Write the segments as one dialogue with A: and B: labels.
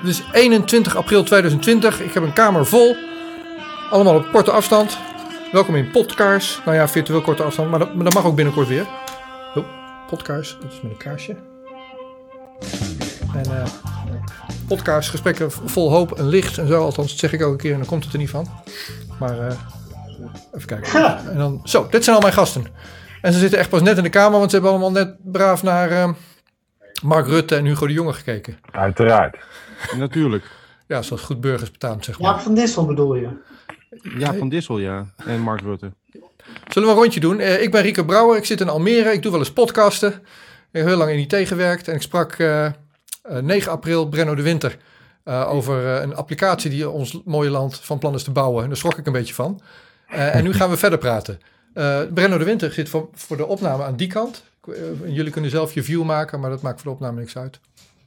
A: Het is 21 april 2020. Ik heb een kamer vol. Allemaal op korte afstand. Welkom in Podkaars. Nou ja, virtueel korte afstand, maar dat, maar dat mag ook binnenkort weer. Oh, Podkaars, dat is met een kaarsje. En eh Podkaars, gesprekken vol hoop en licht en zo. Althans, dat zeg ik elke keer en dan komt het er niet van. Maar eh, even kijken. En dan, zo, dit zijn al mijn gasten. En ze zitten echt pas net in de kamer, want ze hebben allemaal net braaf naar eh, Mark Rutte en Hugo de Jonge gekeken.
B: Uiteraard.
C: Natuurlijk.
A: Ja, zoals goed burgers betaamt, zeg maar.
D: Jaap van Dissel bedoel je?
C: Ja, Van Dissel, ja. En Mark Rutte.
A: Zullen we een rondje doen? Eh, ik ben Rico Brouwer, ik zit in Almere, ik doe wel eens podcasten. Ik heb heel lang in IT gewerkt en ik sprak eh, eh, 9 april Brenno de Winter eh, over eh, een applicatie die ons mooie land van plan is te bouwen. En daar schrok ik een beetje van. Eh, en nu gaan we verder praten. Eh Brenno de Winter zit voor, voor de opname aan die kant. Eh, jullie kunnen zelf je view maken, maar dat maakt voor de opname niks uit.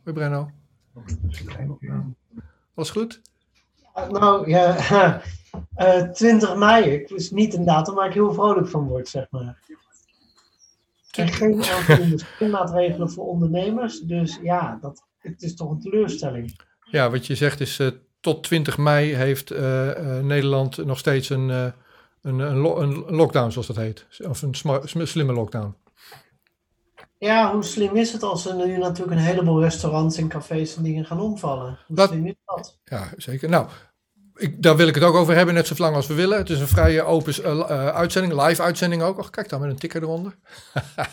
A: Hoi Brenno. Alles goed?
D: Nou ja, eh 20 mei. Ik is niet een datum waar ik heel vrolijk van word, zeg maar. En geen aanvullende maatregelen voor ondernemers. Dus ja, dat, het is toch een teleurstelling.
A: Ja, wat je zegt is, eh, tot 20 mei heeft eh, eh, Nederland nog steeds een, eh, een, een, lo- een lockdown, zoals dat heet. Of een slimme lockdown.
D: Ja, hoe slim is het als er nu natuurlijk een heleboel restaurants en cafés en dingen gaan omvallen? Hoe
A: Dat-
D: slim is dat?
A: Ja, zeker. Nou, ik, daar wil ik het ook over hebben, net zo lang als we willen. Het is een vrije open eh, eh, uitzending, live uitzending ook. Och, kijk dan met een tikker eronder.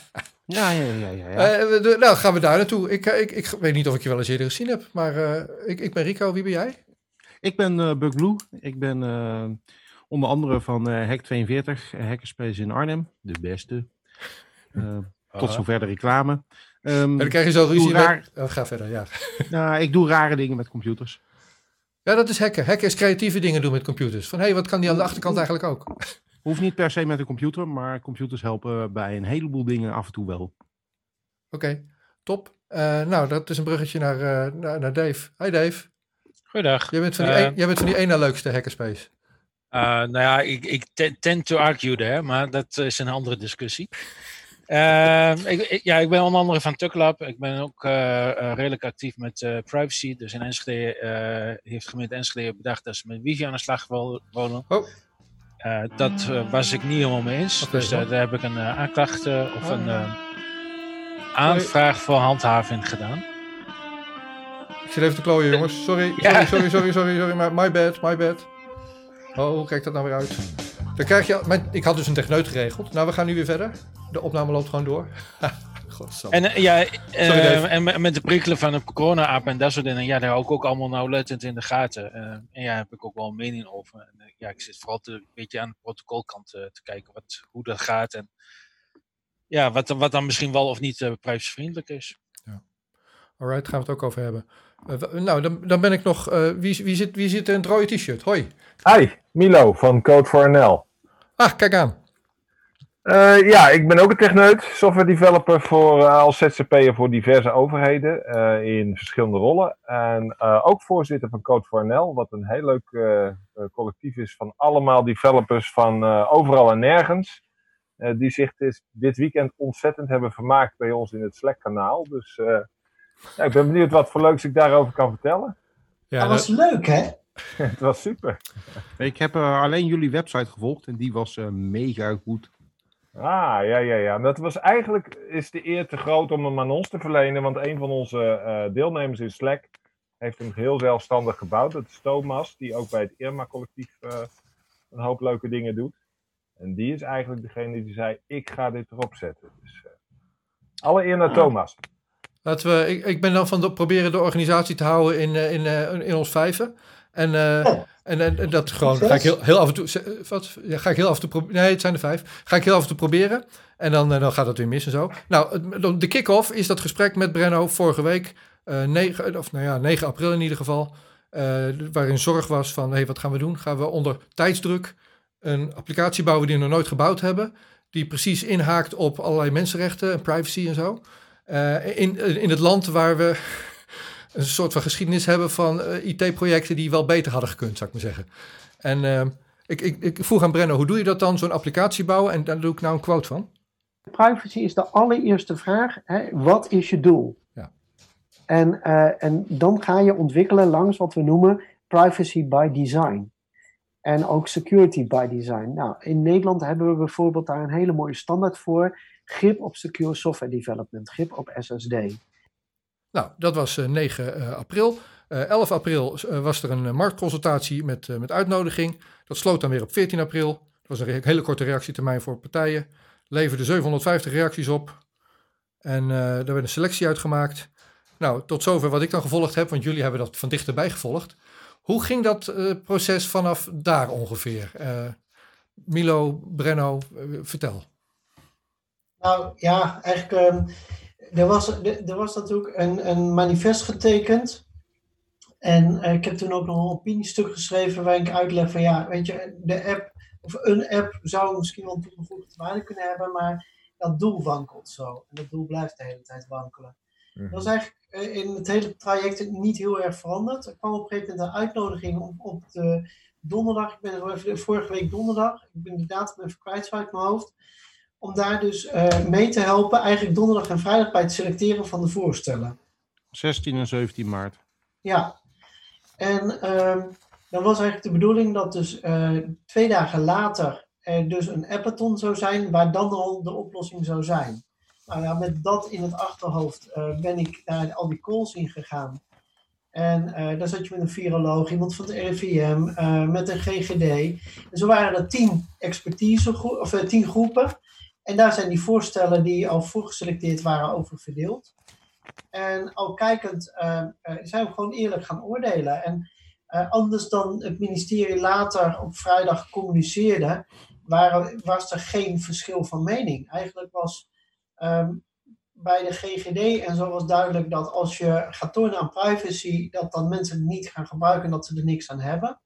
C: Ja, ja, ja. ja, ja.
A: Eh, de- nou, gaan we daar naartoe. Ik, ik, ik weet niet of ik je wel eens eerder gezien heb, maar eh, ik, ik ben Rico. Wie ben jij?
C: Ik ben eh Buck Blue. Ik ben eh, onder andere van eh Hack 42, eh, Hackerspace in Arnhem. De beste. Eh, tot zover de reclame. Ehm,
A: En dan krijg je zo ruzie.
C: Raar.
A: met- Oh, ga verder, ja.
C: nou, ik doe rare dingen met computers.
A: Ja, dat is hacken. Hacken is creatieve dingen doen met computers. Van, hé, hey, wat kan die aan de achterkant eigenlijk ook?
C: Hoeft niet per se met een computer, maar computers helpen bij een heleboel dingen af en toe wel.
A: Oké, top. Eh, nou, dat is een bruggetje naar, eh, naar, naar Dave. Hi Dave.
E: Goeiedag.
A: Jij bent van die,
E: Eh,
A: een- jij bent van die ene leukste hackerspace.
E: Uh, nou ja, ik, ik te- tend to argue there, maar dat is een andere discussie. Ehm, ik, ik- ja, ik ben onder andere van Tuklab. Ik ben ook eh, eh, redelijk actief met eh, privacy. Dus in Enschede heeft gemeente Enschede bedacht dat ze met wifi aan de slag willen.
A: Oh.
E: Dat was ik niet helemaal mee eens. Dus daar, heb ik een aanklacht of
A: Oh.
E: een eh, aanvraag voor handhaving gedaan.
A: Ik zit even te klooien, jongens. Sorry,
E: Ja.
A: sorry, sorry, sorry, sorry, sorry. My bad, my bad. Oh, hoe kijkt dat nou weer uit? Dan krijg je... Mijn, ik had dus een techneut geregeld. Nou, we gaan nu weer verder. De opname loopt gewoon door.
E: En eh, ja, eh, en met- de prikkelen van de corona-app en dat soort dingen, ja, daar hou ik ook allemaal nauwlettend in de gaten. Eh, en ja, daar heb ik ook wel een mening over. En, ja, ik zit vooral te, een beetje aan de protocolkant eh, te kijken wat, hoe dat gaat en ja, wat, wat dan misschien wel of niet eh prijsvriendelijk is.
A: Alright, gaan we het ook over hebben. Nou, dan, dan ben ik nog... eh, wie, wie, zit, wie zit in het rode t-shirt? Hoi.
B: Hi, Milo van Code for NL.
A: Ah, kijk aan.
B: Eh, ja, ik ben ook een techneut, software developer voor, eh, als ZZP'er voor diverse overheden eh, in verschillende rollen. En eh, ook voorzitter van Code for NL, wat een heel leuk collectief is van allemaal developers van eh, overal en nergens. eh, die zich dit, dit weekend ontzettend hebben vermaakt bij ons in het Slack-kanaal. Dus eh, ja, ik ben benieuwd wat voor leuks ik daarover kan vertellen.
A: Ja,
D: dat was leuk, hè?
B: het was super.
C: Ik heb eh, alleen jullie website gevolgd en die was eh, mega goed.
B: Ah, ja, ja, ja. Dat was eigenlijk is de eer te groot om hem aan ons te verlenen, want een van onze eh, deelnemers in Slack heeft hem heel zelfstandig gebouwd. Dat is Thomas, die ook bij het Irma-collectief eh, een hoop leuke dingen doet. En die is eigenlijk degene die zei, ik ga dit erop zetten. Dus eh, alle eer naar Thomas.
A: Laten we, ik, ik ben dan van de, proberen de organisatie te houden in, in, eh, in ons vijven. En, eh,
D: Oh.
A: en, en, en dat gewoon ga ik heel, heel af en toe. Wat, ja, ga ik heel af en toe proberen. Nee, het zijn er vijf. Ga ik heel af en toe proberen. En dan, eh, dan gaat het weer mis en zo. Nou, de kick-off is dat gesprek met Brenno vorige week. eh 9, of nou ja, 9 april in ieder geval. waarin zorg was van: hey, wat gaan we doen? Gaan we onder tijdsdruk een applicatie bouwen die we nog nooit gebouwd hebben? Die precies inhaakt op allerlei mensenrechten en privacy en zo. In, in het land waar we een soort van geschiedenis hebben van eh, IT-projecten die wel beter hadden gekund, zou ik maar zeggen. En eh, ik, ik, ik vroeg aan Brenno, hoe doe je dat dan, zo'n applicatie bouwen? En daar doe ik nou een quote van.
F: Privacy is de allereerste vraag. Hè? Wat is je doel?
D: En, uh, en dan ga je ontwikkelen langs wat we noemen privacy by design. En ook security by design. Nou, in Nederland hebben we bijvoorbeeld daar een hele mooie standaard voor. Grip op secure software development, grip op SSD.
A: Nou, dat was 9 uh, april. 11 april was er een marktconsultatie met, met uitnodiging. Dat sloot dan weer op 14 april. Dat was een hele korte reactietermijn voor partijen. Leverde 750 reacties op. En daar werd een selectie uitgemaakt. Nou, tot zover wat ik dan gevolgd heb, want jullie hebben dat van dichterbij gevolgd. Hoe ging dat proces vanaf daar ongeveer? Milo, Brenno, vertel.
D: Nou ja, eigenlijk, um, er, was, er, er was natuurlijk een, een manifest getekend. En ik heb toen ook nog een opiniestuk geschreven waarin ik uitleg van ja, weet je, de app of een app zou misschien wel toegevoegde waarde kunnen hebben, maar dat doel wankelt zo. En dat doel blijft de hele tijd wankelen. Mhm. Dat is eigenlijk eh, in het hele traject niet heel erg veranderd. Er kwam op een gegeven moment een uitnodiging op, op de donderdag. Ik ben er vorige week donderdag. Ik ben de datum even kwijt uit mijn hoofd. Om daar dus uh, mee te helpen, eigenlijk donderdag en vrijdag bij het selecteren van de voorstellen.
C: 16 en 17 maart.
D: Ja. En uh, dan was eigenlijk de bedoeling dat dus uh, twee dagen later er dus een appathon zou zijn, waar dan al de oplossing zou zijn. Nou ja, met dat in het achterhoofd uh, ben ik naar al die calls ingegaan. En uh, daar zat je met een viroloog, iemand van de RIVM, met een GGD. En zo waren er tien expertise, of tien groepen. En daar zijn die voorstellen die al voorgeselecteerd waren over verdeeld. En al kijkend zijn we gewoon eerlijk gaan oordelen. En uh, anders dan het ministerie later op vrijdag communiceerde, waren, was er geen verschil van mening. Eigenlijk was um, bij de GGD en zo was duidelijk dat als je gaat tornen aan privacy, dat dan mensen het niet gaan gebruiken en dat ze er niks aan hebben.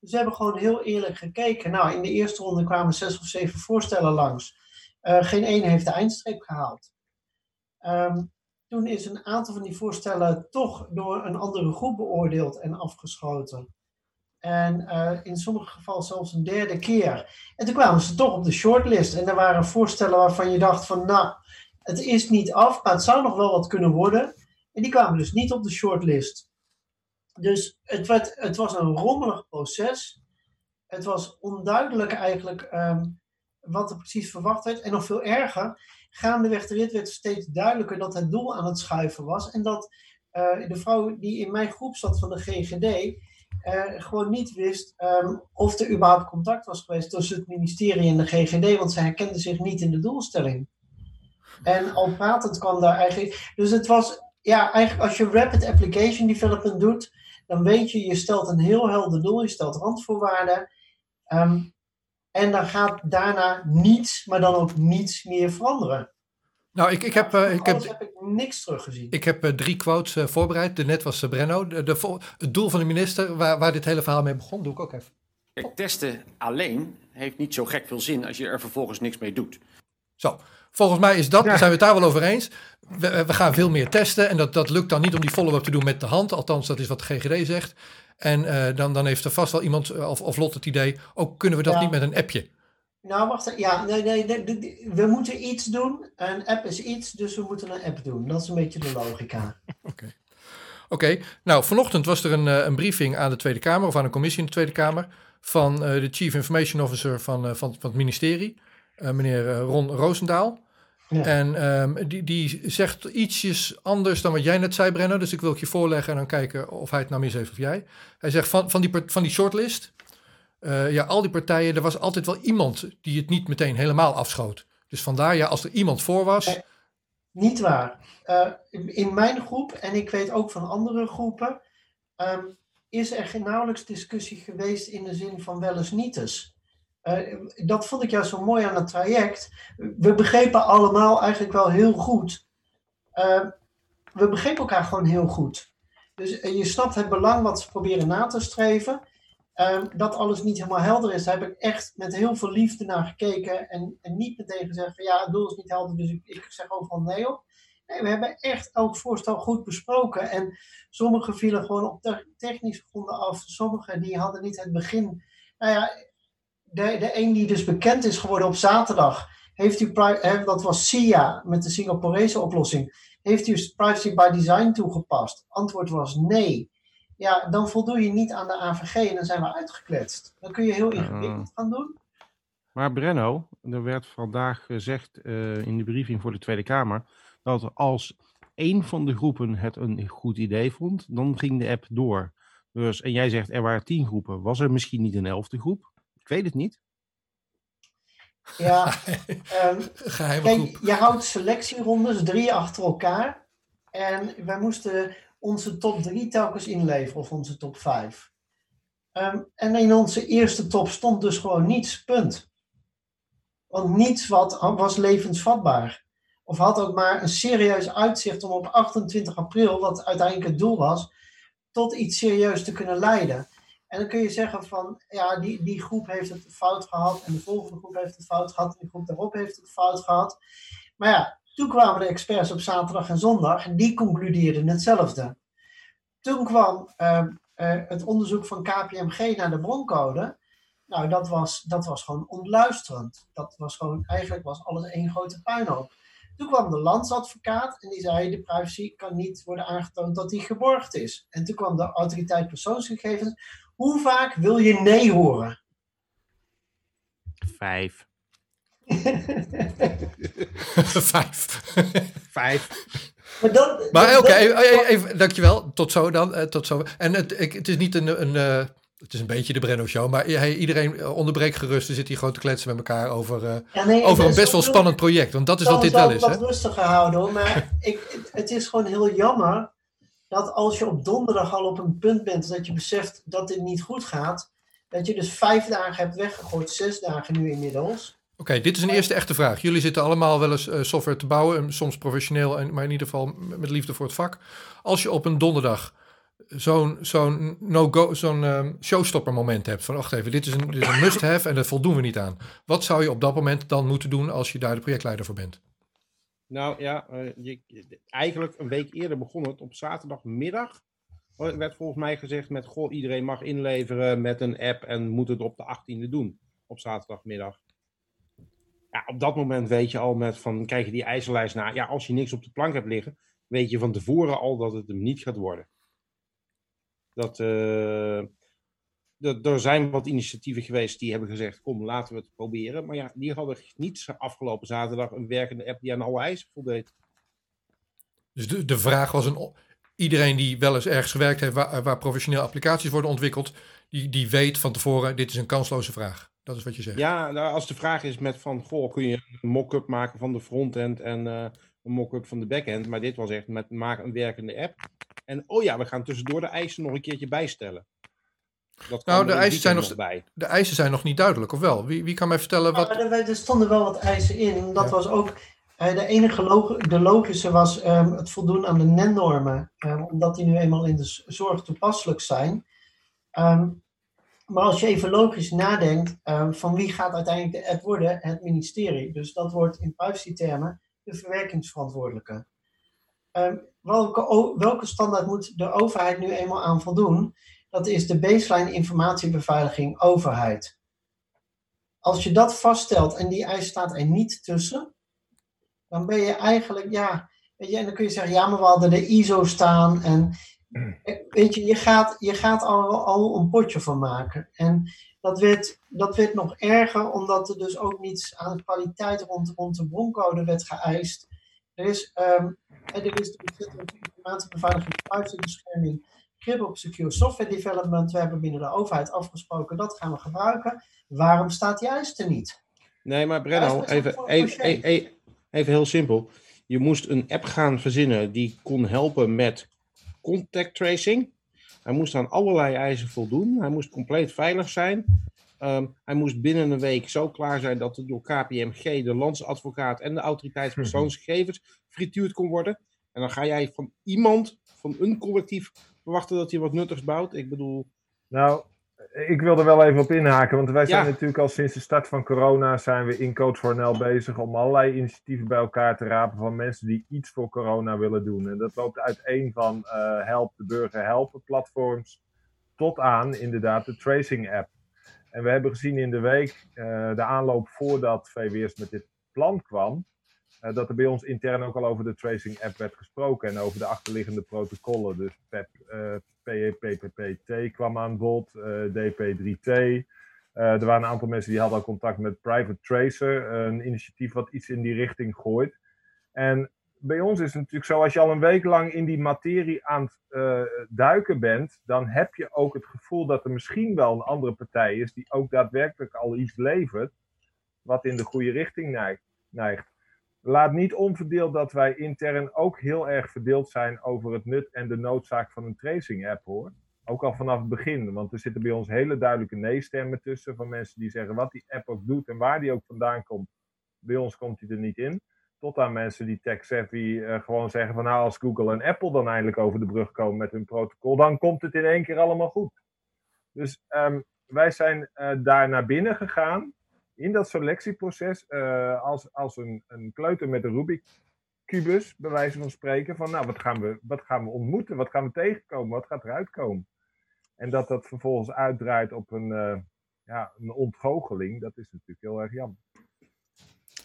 D: Dus we hebben gewoon heel eerlijk gekeken. Nou, in de eerste ronde kwamen zes of zeven voorstellen langs. Uh, geen één heeft de eindstreep gehaald. Um, toen is een aantal van die voorstellen toch door een andere groep beoordeeld en afgeschoten. En uh, in sommige gevallen zelfs een derde keer. En toen kwamen ze toch op de shortlist. En er waren voorstellen waarvan je dacht van, nou, het is niet af, maar het zou nog wel wat kunnen worden. En die kwamen dus niet op de shortlist. Dus het, werd, het was een rommelig proces. Het was onduidelijk eigenlijk um, wat er precies verwacht werd. En nog veel erger, gaandeweg de rit werd steeds duidelijker dat het doel aan het schuiven was. En dat uh, de vrouw die in mijn groep zat van de GGD uh, gewoon niet wist um, of er überhaupt contact was geweest tussen het ministerie en de GGD, want ze herkende zich niet in de doelstelling. En al pratend kwam daar eigenlijk. Dus het was, ja, eigenlijk als je rapid application development doet, dan weet je, je stelt een heel helder doel, je stelt randvoorwaarden. Um, en dan gaat daarna niets, maar dan ook niets meer veranderen.
A: Nou, ik, ik heb, uh, ik heb,
D: heb ik niks teruggezien.
A: Ik heb uh, drie quotes uh, voorbereid. De net was Brenno. De, de, het doel van de minister, waar, waar dit hele verhaal mee begon, doe ik ook even.
F: Kijk, testen alleen heeft niet zo gek veel zin als je er vervolgens niks mee doet.
A: Zo, volgens mij is dat, ja. zijn we het daar wel over eens. We, we, gaan veel meer testen en dat, dat lukt dan niet om die follow-up te doen met de hand. Althans, dat is wat de GGD zegt. En uh, dan, dan heeft er vast wel iemand, of, of Lot het idee, ook kunnen we dat ja. niet met een appje?
D: Nou, wacht. Ja, nee, nee, nee, we moeten iets doen. Een app is iets, dus we moeten een app doen. Dat is een beetje de logica.
A: Oké. Okay. Oké, okay. nou vanochtend was er een, een, briefing aan de Tweede Kamer, of aan een commissie in de Tweede Kamer, van uh, de Chief Information Officer van, uh, van, van het ministerie, uh, meneer Ron Roosendaal. Ja. En um, die, die zegt ietsjes anders dan wat jij net zei, Brenno. Dus ik wil het je voorleggen en dan kijken of hij het nou mis heeft of jij. Hij zegt van, van, die, van die shortlist, uh, ja, al die partijen, er was altijd wel iemand die het niet meteen helemaal afschoot. Dus vandaar, ja, als er iemand voor was.
D: Nee, niet waar. Uh, in mijn groep, en ik weet ook van andere groepen, um, is er nauwelijks discussie geweest in de zin van wel eens niet eens. Uh, dat vond ik juist zo mooi aan het traject. We begrepen allemaal eigenlijk wel heel goed. Uh, we begrepen elkaar gewoon heel goed. Dus uh, je snapt het belang wat ze proberen na te streven. Ehm, dat alles niet helemaal helder is, daar heb ik echt met heel veel liefde naar gekeken. En, niet meteen gezegd van ja, het doel is niet helder, dus ik, ik zeg overal nee op. Nee, we hebben echt elk voorstel goed besproken. En sommige vielen gewoon op te technische gronden af. Sommige die hadden niet het begin. Nou ja, de, de een die dus bekend is geworden op zaterdag, heeft u, dat was SIA met de Singaporese oplossing, heeft u privacy by design toegepast? Antwoord was nee. Ja, dan voldoe je niet aan de AVG en dan zijn we uitgekletst. Dan kun je heel ingewikkeld gaan doen.
C: Maar Brenno, er werd vandaag gezegd uh, in de briefing voor de Tweede Kamer dat als één van de groepen het een goed idee vond, dan ging de app door. Dus, en jij zegt er waren tien groepen. Was er misschien niet een elfde groep? Ik weet het niet.
D: Ja, um, kijk, je houdt selectierondes, drie achter elkaar. En wij moesten onze top drie telkens inleveren, of onze top vijf. Um, en in onze eerste top stond dus gewoon niets, punt. Want niets wat was levensvatbaar. Of had ook maar een serieus uitzicht om op 28 april, wat uiteindelijk het doel was, tot iets serieus te kunnen leiden. En dan kun je zeggen van, ja, die, die groep heeft het fout gehad en de volgende groep heeft het fout gehad en de groep daarop heeft het fout gehad. Maar ja, toen kwamen de experts op zaterdag en zondag en die concludeerden hetzelfde. Toen kwam uh, het onderzoek van KPMG naar de broncode. Nou, dat was, dat was gewoon ontluisterend. Dat was gewoon, eigenlijk was alles één grote puinhoop. Toen kwam de landsadvocaat en die zei: de privacy kan niet worden aangetoond dat die geborgd is. En toen kwam de autoriteit persoonsgegevens. Hoe vaak wil je nee horen?
C: Vijf.
A: Vijf.
C: Vijf.
D: Maar, dat,
A: maar oké, even, even, dankjewel. Tot zo dan. Uh, tot zo. En het, ik, het is niet een, een uh, het is een beetje de Brenno Show, maar hey, iedereen eh, onderbreek gerust. We zitten hier gewoon te kletsen met elkaar over, uh, ja, nee, over een best wel spannend project. Want dat is wat dit wel is.
D: Ik wat rustiger houden hoor, maar ik, het is gewoon heel jammer dat als je op donderdag al op een punt bent dat je beseft dat dit niet goed gaat, dat je dus vijf dagen hebt weggegooid, zes dagen nu inmiddels.
A: Oké, dit is een eerste echte vraag. Jullie zitten allemaal wel eens uh, software te bouwen, soms professioneel, maar in ieder geval met liefde voor het vak. Als je op een donderdag zo'n zo'n no-go, zo'n um, showstopper moment hebt. Van wacht even, dit is een, dit is een must-have en daar voldoen we niet aan. Wat zou je op dat moment dan moeten doen als je daar de projectleider voor bent?
C: Nou ja, je, eigenlijk een week eerder begon het. Op zaterdagmiddag werd volgens mij gezegd met... Goh, iedereen mag inleveren met een app en moet het op de 18e doen. Op zaterdagmiddag. Ja, op dat moment weet je al met van, krijg je die eisenlijst na. Ja, als je niks op de plank hebt liggen, weet je van tevoren al dat het hem niet gaat worden. Dat, uh, er zijn wat initiatieven geweest die hebben gezegd: kom, laten we het proberen. Maar ja, die hadden niet afgelopen zaterdag een werkende app die aan alle eisen voldeed.
A: Dus de, de vraag was een. Iedereen die wel eens ergens gewerkt heeft waar, waar professioneel applicaties worden ontwikkeld, die, die weet van tevoren: dit is een kansloze vraag. Dat is wat je zegt.
C: Ja, nou, als de vraag is met van, goh, kun je een mock-up maken van de frontend en uh, een mock-up van de backend. Maar dit was echt met maak een werkende app. En oh ja, we gaan tussendoor de eisen nog een keertje bijstellen.
A: Dat nou, de eisen, zijn nog, bij. de eisen zijn nog niet duidelijk, of wel? Wie, wie kan mij vertellen wat...
D: er, er, stonden wel wat eisen in. Dat was ook... Uh, de enige log de logische was um, het voldoen aan de NEN-normen. Um, omdat die nu eenmaal in de zorg toepasselijk zijn. Um, maar als je even logisch nadenkt, van wie gaat uiteindelijk de app worden? Het ministerie. Dus dat wordt in privacy-termen de verwerkingsverantwoordelijke. welke, welke standaard moet de overheid nu eenmaal aan voldoen? Dat is de baseline informatiebeveiliging overheid. Als je dat vaststelt en die eis staat er niet tussen, dan ben je eigenlijk, ja, weet je, en dan kun je zeggen, ja, maar we hadden de ISO staan en weet je, je gaat, je gaat al, al een potje van maken. En dat werd, dat werd nog erger, omdat er dus ook niets aan de kwaliteit rond, rond de broncode werd geëist. Er is, um, er is de informatiebeveiliging, privacybescherming op Secure Software Development. We hebben binnen de overheid afgesproken dat gaan we gebruiken. Waarom staat juist er niet?
C: Nee, maar Brenno, even, even, even, even heel simpel. Je moest een app gaan verzinnen die kon helpen met contact tracing. Hij moest aan allerlei eisen voldoen. Hij moest compleet veilig zijn. Um, hij moest binnen een week zo klaar zijn dat het door KPMG, de landsadvocaat en de autoriteitspersoonsgegevens frituurd kon worden. En dan ga jij van iemand, van een collectief, verwachten dat hij wat nuttigs bouwt? Ik bedoel...
B: Nou, ik wil er wel even op inhaken, want wij zijn natuurlijk al sinds de start van corona zijn we in Code for NL bezig om allerlei initiatieven bij elkaar te rapen van mensen die iets voor corona willen doen. En dat loopt uiteen van uh, Help de Burger Helpen platforms tot aan inderdaad de tracing app. En we hebben gezien in de week, uh, de aanloop voordat VWS met dit plan kwam, eh, dat er bij ons intern ook al over de tracing app werd gesproken en over de achterliggende protocollen. Dus PEP, uh, PEPPT kwam aan bod, DP3T. er waren een aantal mensen die hadden al contact met Private Tracer, een initiatief wat iets in die richting gooit. En bij ons is het natuurlijk zo, als je al een week lang in die materie aan het duiken bent, dan heb je ook het gevoel dat er misschien wel een andere partij is die ook daadwerkelijk al iets levert, wat in de goede richting neigt. Laat niet onverdeeld dat wij intern ook heel erg verdeeld zijn over het nut en de noodzaak van een tracing app hoor. Ook al vanaf het begin, want er zitten bij ons hele duidelijke nee-stemmen tussen van mensen die zeggen wat die app ook doet en waar die ook vandaan komt. Bij ons komt die er niet in tot aan mensen die tech-savvy uh, gewoon zeggen van nou als Google en Apple dan eindelijk over de brug komen met hun protocol, dan komt het in één keer allemaal goed. Dus um, wij zijn uh, daar naar binnen gegaan in dat selectieproces uh, als, als een, een kleuter met een Rubik kubus, bij wijze van spreken, van nou wat gaan, we, wat gaan we ontmoeten, wat gaan we tegenkomen, wat gaat eruit komen. En dat dat vervolgens uitdraait op een, ja, een ontgoocheling, dat is natuurlijk heel erg jammer.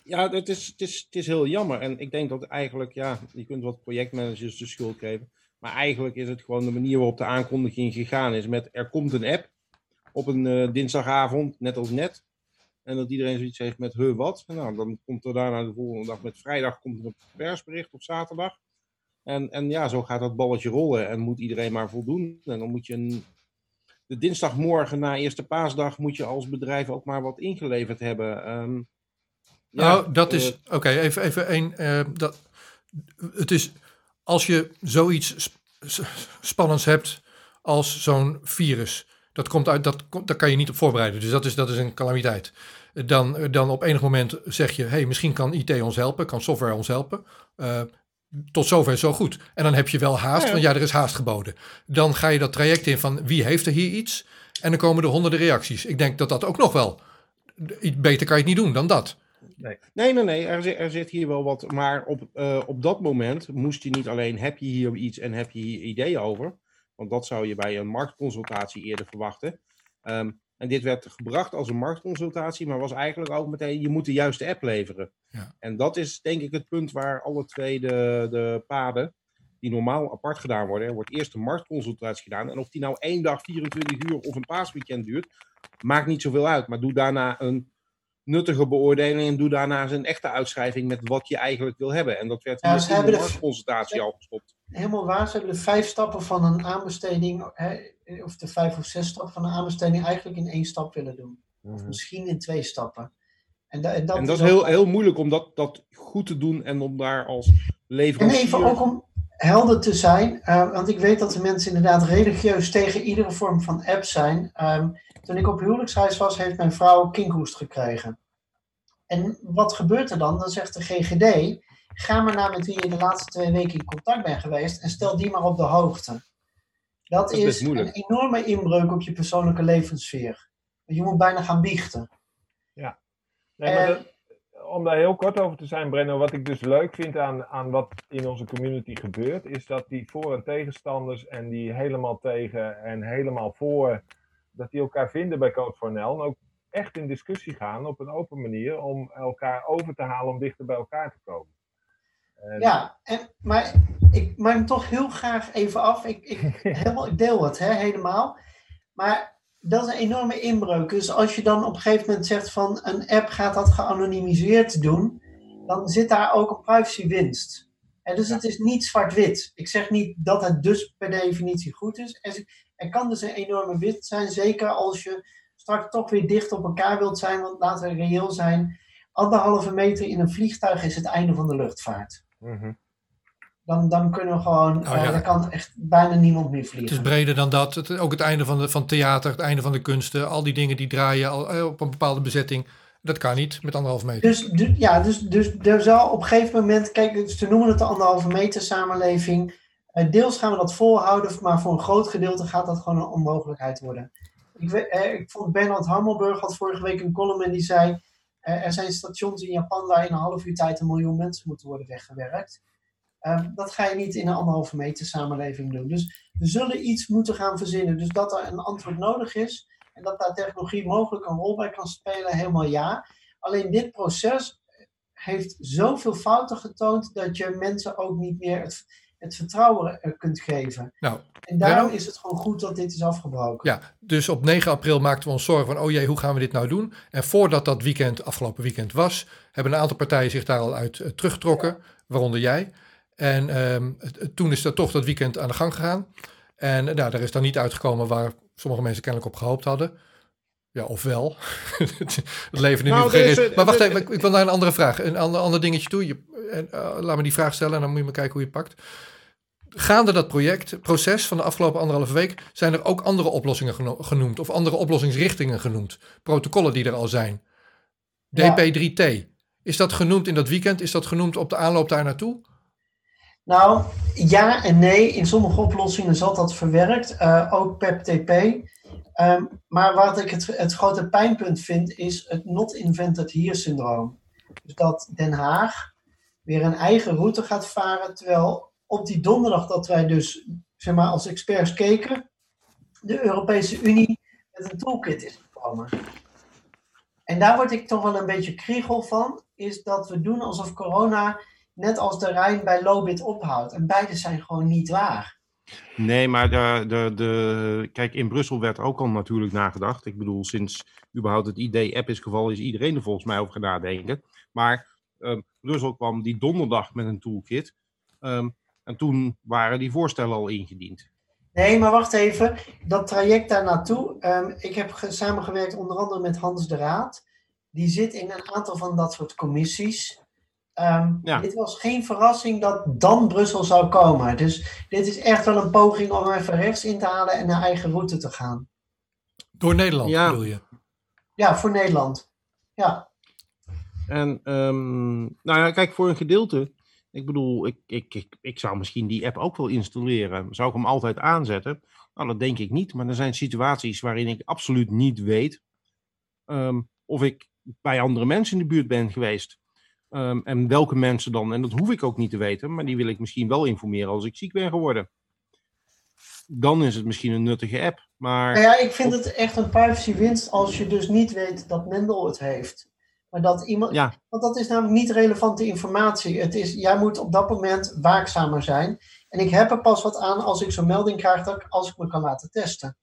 C: Ja, het is, het, is, het is heel jammer. En ik denk dat eigenlijk, ja, je kunt wat projectmanagers de schuld geven. Maar eigenlijk is het gewoon de manier waarop de aankondiging gegaan is. Met er komt een app op een uh, dinsdagavond, net als net. En dat iedereen zoiets heeft met, huh, wat? nou, dan komt er daarna de volgende dag met vrijdag komt er een persbericht op zaterdag. En, en ja, zo gaat dat balletje rollen en moet iedereen maar voldoen. En dan moet je een, de dinsdagmorgen na eerste paasdag moet je als bedrijf ook maar wat ingeleverd hebben. Um,
A: nou, dat is. Eh, oké, even, even één. Uh, dat, het is. Als je zoiets spannends hebt als zo'n virus. Dat komt uit, dat, daar kan je niet op voorbereiden. Dus dat is, dat is een calamiteit. Dan, dan op enig moment zeg je: hey, misschien kan IT ons helpen, kan software ons helpen. Uh, tot zover zo goed. En dan heb je wel haast, ja. want ja, er is haast geboden. Dan ga je dat traject in van wie heeft er hier iets? En dan komen er honderden reacties. Ik denk dat dat ook nog wel. Beter kan je het niet doen dan dat.
C: Nee, nee, nee. nee. Er, zit, er zit hier wel wat. Maar op, uh, op dat moment moest je niet alleen heb je hier iets en heb je hier ideeën over. Want dat zou je bij een marktconsultatie eerder verwachten. Um, en dit werd gebracht als een marktconsultatie, maar was eigenlijk ook meteen, je moet de juiste app leveren. Ja. En dat is denk ik het punt waar alle twee de, de paden, die normaal apart gedaan worden, er wordt eerst een marktconsultatie gedaan. En of die nou één dag, 24 uur of een paasweekend duurt, maakt niet zoveel uit. Maar doe daarna een nuttige beoordeling en doe daarna een echte uitschrijving met wat je eigenlijk wil hebben. En dat werd ja, in de, de consultatie al gestopt.
D: Helemaal waar. Ze hebben de vijf stappen van een aanbesteding, hè, of de vijf of zes stappen van een aanbesteding, eigenlijk in één stap willen doen. Of mhm. misschien in twee stappen.
C: En, da en dat, en dat is, heel, heel moeilijk om dat, dat goed te doen en om daar als leverancier...
D: En even ook om helder te zijn, uh, want ik weet dat de mensen inderdaad religieus tegen iedere vorm van app zijn. Um, toen ik op huwelijksreis was, heeft mijn vrouw kinkhoest gekregen. En wat gebeurt er dan? Dan zegt de GGD, ga maar naar met wie je de laatste twee weken in contact bent geweest en stel die maar op de hoogte. Dat, is, een enorme inbreuk op je persoonlijke levenssfeer. Je moet bijna gaan biechten.
B: Ja. Nee, maar om daar heel kort over te zijn, Brenno, wat ik dus leuk vind aan, aan wat in onze community gebeurt, is dat die voor- en tegenstanders en die helemaal tegen en helemaal voor dat die elkaar vinden bij Code for NL. En ook echt in discussie gaan op een open manier om elkaar over te halen om dichter bij elkaar te komen.
D: Ja, en, maar ik maak hem toch heel graag even af. Ik, ik, helemaal, ik deel het hè, helemaal. Maar dat is een enorme inbreuk. Dus als je dan op een gegeven moment zegt van een app gaat dat geanonimiseerd doen, dan zit daar ook een privacywinst. En dus het is niet zwart-wit. Ik zeg niet dat het dus per definitie goed is. Er kan dus een enorme winst zijn, zeker als je straks toch weer dicht op elkaar wilt zijn. Want laten we reëel zijn, anderhalve meter in een vliegtuig is het einde van de luchtvaart. Mhm. Dan, dan kunnen we gewoon, oh, ja. uh, kan echt bijna niemand meer vliegen.
A: Het is breder dan dat. Het, ook het einde van, de, van theater, het einde van de kunsten. Al die dingen die draaien al, eh, op een bepaalde bezetting. Dat kan niet met anderhalve meter.
D: Dus, du, ja, dus, dus er zal op een gegeven moment, kijk, dus ze noemen het de anderhalve meter samenleving. Uh, deels gaan we dat volhouden, maar voor een groot gedeelte gaat dat gewoon een onmogelijkheid worden. Ik, eh, ik vond Bernard Hammelburg had vorige week een column en die zei: eh, er zijn stations in Japan waar in een half uur tijd een miljoen mensen moeten worden weggewerkt. Ehm, dat ga je niet in een anderhalve meter samenleving doen. Dus we zullen iets moeten gaan verzinnen. Dus dat er een antwoord nodig is en dat daar technologie mogelijk een rol bij kan spelen, helemaal ja. Alleen dit proces heeft zoveel fouten getoond dat je mensen ook niet meer het, het vertrouwen er kunt geven.
A: Nou,
D: En daarom is het gewoon goed dat dit is afgebroken.
A: Ja, dus op 9 april maakten we ons zorgen van, oh jee, hoe gaan we dit nou doen? En voordat dat weekend, afgelopen weekend was, hebben een aantal partijen zich daar al uit eh, teruggetrokken, waaronder jij. En ehm, toen is dat toch dat weekend aan de gang gegaan. En eh, nou, daar is dan niet uitgekomen waar sommige mensen kennelijk op gehoopt hadden. Ja, ofwel. het leven er
C: Nou, er eh,
A: Maar wacht even, ik, ik wil naar een andere vraag. Een ander, ander dingetje toe. Je, en, eh, laat me die vraag stellen en dan moet je maar kijken hoe je het pakt. Gaande dat project, proces van de afgelopen anderhalve week, zijn er ook andere oplossingen geno- genoemd. Of andere oplossingsrichtingen genoemd. Protocollen die er al zijn.
D: Ja.
A: DP3T. Is dat genoemd in dat weekend? Is dat genoemd op de aanloop daar naartoe?
D: Nou, ja en nee. In sommige oplossingen zat dat verwerkt, eh, ook PEP-TP. Ehm, maar wat ik het, het grote pijnpunt vind, is het not invented here syndroom. Dus dat Den Haag weer een eigen route gaat varen, terwijl op die donderdag dat wij dus, zeg maar, als experts keken, de Europese Unie met een toolkit is gekomen. En daar word ik toch wel een beetje kriegel van, is dat we doen alsof corona net als de Rijn bij Lobit ophoudt. En beide zijn gewoon niet waar.
C: Nee, maar de, de, de, kijk, in Brussel werd ook al natuurlijk nagedacht. Ik bedoel, sinds überhaupt het idee app is gevallen, is iedereen er volgens mij over gaan nadenken. Maar ehm, Brussel kwam die donderdag met een toolkit. Ehm, en toen waren die voorstellen al ingediend.
D: Nee, maar wacht even. Dat traject daar naartoe. ehm, ik heb ge- samengewerkt onder andere met Hans de Raad. Die zit in een aantal van dat soort commissies. Ehm,
C: Ja.
D: Dit was geen verrassing dat dan Brussel zou komen. Dus dit is echt wel een poging om even rechts in te halen en naar eigen route te gaan.
A: Door Nederland
C: Ja.
A: bedoel je?
D: Ja, voor Nederland. Ja,
C: En ehm, nou ja, kijk, voor een gedeelte. Ik bedoel, ik, ik, ik, ik zou misschien die app ook wel installeren. Zou ik hem altijd aanzetten? Nou, dat denk ik niet. Maar er zijn situaties waarin ik absoluut niet weet ehm, of ik bij andere mensen in de buurt ben geweest. Ehm, en welke mensen dan. En dat hoef ik ook niet te weten, maar die wil ik misschien wel informeren als ik ziek ben geworden. Dan is het misschien een nuttige app. Maar
D: Nou ja, ik vind het echt een privacywinst als je dus niet weet dat Mendel het heeft. Maar dat iemand.
C: ja,
D: Want dat is namelijk niet relevante informatie. Het is, jij moet op dat moment waakzamer zijn. En ik heb er pas wat aan als ik zo'n melding krijg dat ik, als ik me kan laten testen.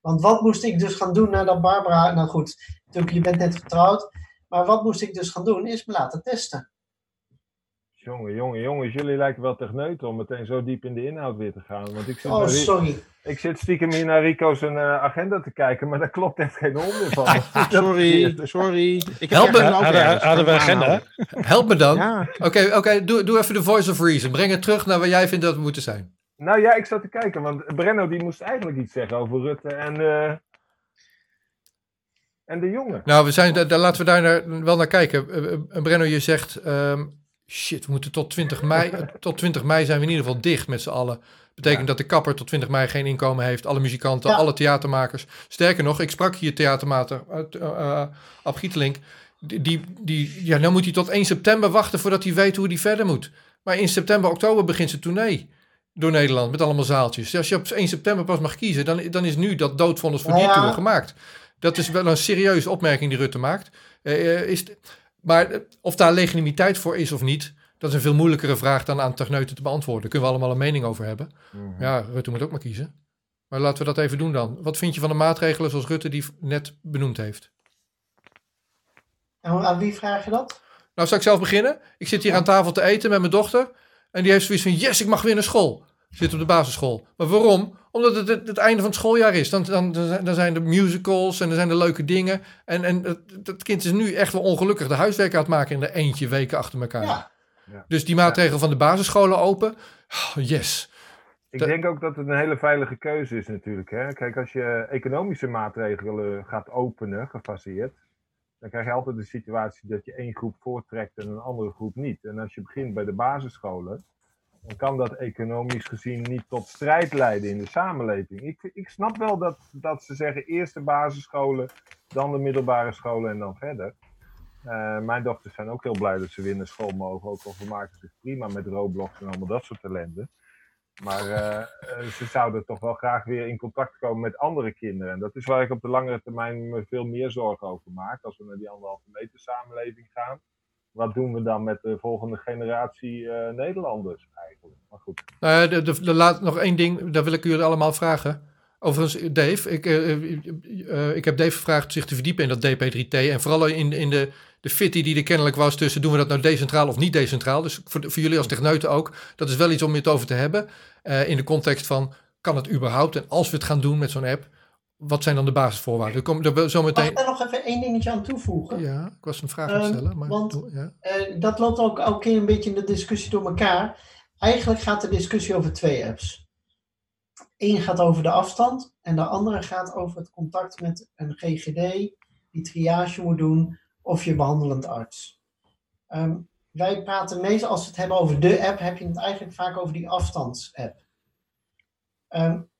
D: Want wat moest ik dus gaan doen nadat Barbara. Nou goed, natuurlijk, je bent net getrouwd. Maar wat moest ik dus gaan doen? Is me laten testen.
B: Jongen, jongen, jongens, jullie lijken wel techneuten om meteen zo diep in de inhoud weer te gaan. Want ik zit,
D: Oh, sorry.
B: ik zit stiekem hier naar Rico's eh, agenda te kijken, maar daar klopt echt geen hond meer van.
C: sorry, sorry. Ik heb
A: Help me.
C: een
E: Hadden, we agenda?
A: Help me dan.
C: Ja,
A: Oké, oké, doe, doe even de voice of reason. Breng het terug naar waar jij vindt dat we moeten zijn.
B: Nou ja, ik zat te kijken, want Brenno die moest eigenlijk iets zeggen over Rutte en, eh, en de jongen.
A: Nou, we zijn, daar, laten we daar naar- wel naar kijken. Eh, eh, Brenno, je zegt, ehm, shit, we moeten tot 20 mei, eh, tot 20 mei zijn we in ieder geval dicht met z'n allen. Betekent
B: Ja.
A: dat de kapper tot 20 mei geen inkomen heeft, alle muzikanten,
D: Ja.
A: alle theatermakers. Sterker nog, ik sprak hier theatermaker uh, uh, Ab Gietelink. Die, die, die, ja, nou moet hij tot 1 september wachten voordat hij weet hoe hij verder moet. Maar in september, oktober begint zijn tournee door Nederland met allemaal zaaltjes. Dus als je op 1 september pas mag kiezen, dan, dan is nu dat doodvonnis voor die
D: ja.
A: tour gemaakt. Dat is wel een serieuze opmerking die Rutte maakt. Eh, eh, is maar eh, of daar legitimiteit voor is of niet, dat is een veel moeilijkere vraag dan aan techneuten te beantwoorden. Daar kunnen we allemaal een mening over hebben.
B: Mhm.
A: Ja, Rutte moet ook maar kiezen. Maar laten we dat even doen dan. Wat vind je van de maatregelen zoals Rutte die net benoemd heeft?
D: En aan wie vraag je dat?
A: Nou, zal ik zelf beginnen? Ik zit hier aan tafel te eten met mijn dochter. En die heeft zoiets van, yes, ik mag weer naar school. Zit op de basisschool. Maar waarom? Omdat het het, het einde van het schooljaar is. Dan, dan, dan zijn er musicals en er zijn er leuke dingen. En, en het, het kind is nu echt wel ongelukkig de huiswerk aan het maken in de eentje weken achter elkaar.
D: Ja.
A: Dus die maatregel van de basisscholen open. oh, yes.
B: Ik denk ook dat het een hele veilige keuze is natuurlijk. Hè? Kijk, als je economische maatregelen gaat openen, gefaseerd, dan krijg je altijd de situatie dat je één groep voortrekt en een andere groep niet. En als je begint bij de basisscholen, dan kan dat economisch gezien niet tot strijd leiden in de samenleving. Ik, ik snap wel dat, dat ze zeggen eerst de basisscholen, dan de middelbare scholen en dan verder. Eh, mijn dochters zijn ook heel blij dat ze weer naar school mogen, ook al vermaken zich prima met Roblox en allemaal dat soort ellende. Maar eh, ze zouden toch wel graag weer in contact komen met andere kinderen. En dat is waar ik op de langere termijn me veel meer zorgen over maak. Als we naar die anderhalve meter samenleving gaan. Wat doen we dan met de volgende generatie eh, Nederlanders eigenlijk? Maar goed.
A: Nou de, de, laat, nog één ding, daar wil ik jullie allemaal vragen. Overigens, Dave, ik, uh, ik heb Dave gevraagd zich te verdiepen in dat DP3T. En vooral in, in de, de fitty die er kennelijk was tussen doen we dat nou decentraal of niet decentraal. Dus voor, voor jullie als techneuten ook, dat is wel iets om het over te hebben. In de context van, kan het überhaupt? En als we het gaan doen met zo'n app, wat zijn dan de basisvoorwaarden? Kom, er zo meteen...
D: Mag ik daar nog even één dingetje aan toevoegen?
A: Ja, ik was een vraag aan het ehm, stellen. Maar,
D: want
A: ja.
D: uh, dat loopt ook elke keer een beetje in de discussie door elkaar. Eigenlijk gaat de discussie over twee apps. Eén gaat over de afstand en de andere gaat over het contact met een GGD die triage moet doen of je behandelend arts. Um, wij praten meestal, als we het hebben over de app, heb je het eigenlijk vaak over die afstandsapp. Um,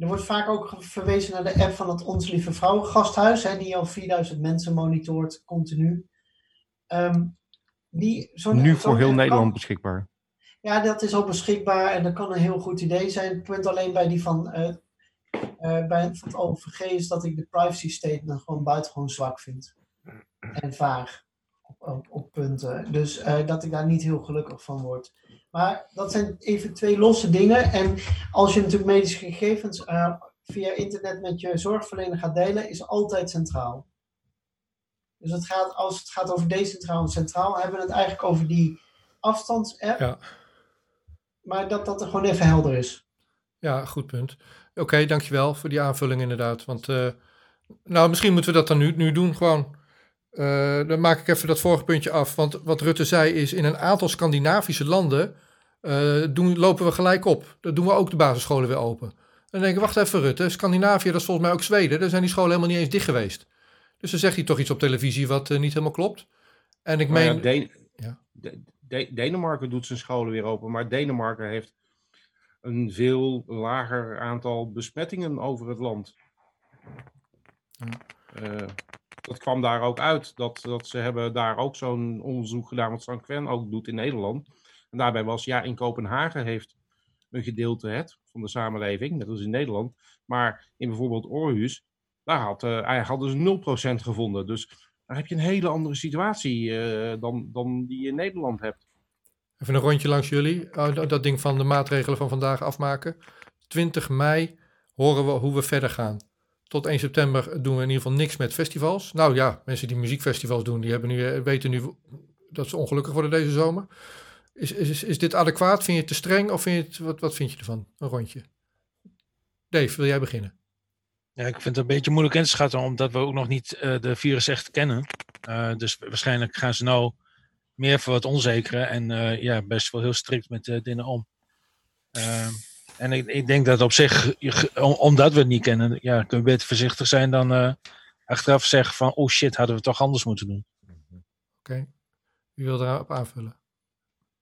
D: er wordt vaak ook verwezen naar de app van het Ons Lieve Vrouwen Gasthuis, hè, die al 4000 mensen monitort continu. Um, die,
G: nu voor heel Nederland beschikbaar.
D: Ja, dat is al beschikbaar en dat kan een heel goed idee zijn. Het punt alleen bij die van, uh, uh, bij het OVG is dat ik de privacy statement gewoon buitengewoon zwak vind. En vaag op, op, punten. Dus uh, dat ik daar niet heel gelukkig van word. Maar dat zijn even twee losse dingen. En als je natuurlijk medische gegevens via internet met je zorgverlener gaat delen, is altijd centraal. Dus het gaat, als het gaat over decentraal en centraal, hebben we het eigenlijk over die afstandsapp. Ja maar dat dat er gewoon even helder is.
A: Ja, goed punt. Oké, dankjewel voor die aanvulling inderdaad. Want uh, nou, misschien moeten we dat dan nu, nu doen gewoon. Uh, dan maak ik even dat vorige puntje af. Want wat Rutte zei is, in een aantal Scandinavische landen uh, doen, lopen we gelijk op. Dan doen we ook de basisscholen weer open. En dan denk ik, wacht even Rutte, Scandinavië, dat is volgens mij ook Zweden. Daar zijn die scholen helemaal niet eens dicht geweest. Dus dan zegt hij toch iets op televisie wat niet helemaal klopt. En ik meen...
C: Ja, ja. Denemarken doet zijn scholen weer open, maar Denemarken heeft een veel lager aantal besmettingen over het land. Uh, dat kwam daar ook uit. Dat, dat ze hebben daar ook zo'n onderzoek gedaan, wat Sanquin ook doet in Nederland. En daarbij was, ja, in Kopenhagen heeft een gedeelte het van de samenleving, net als in Nederland. Maar in bijvoorbeeld Aarhus, daar had, uh, hadden ze 0% gevonden. Dus daar heb je een hele andere situatie uh, dan, dan die je in Nederland hebt.
A: Even een rondje langs jullie. Oh, dat ding van de maatregelen van vandaag afmaken. 20 mei horen we hoe we verder gaan. Tot 1 september doen we in ieder geval niks met festivals. Nou ja, mensen die muziekfestivals doen, die hebben nu, eh, weten nu dat ze ongelukkig worden deze zomer. Is, is, is dit adequaat? Vind je het te streng of vind je het, wat, wat vind je ervan? Een rondje. Dave, wil jij beginnen?
E: Ja, ik vind het een beetje moeilijk in te schatten, omdat we ook nog niet uh, de virus echt kennen. Uh, dus waarschijnlijk gaan ze nou meer voor het onzekere en ja, best wel heel strikt met dingen om. En ik, ik, denk dat op zich, omdat we het niet kennen, ja, kun je beter voorzichtig zijn dan achteraf zeggen van, oh shit, hadden we toch anders moeten doen.
A: Oké, okay. wie wil daarop aanvullen?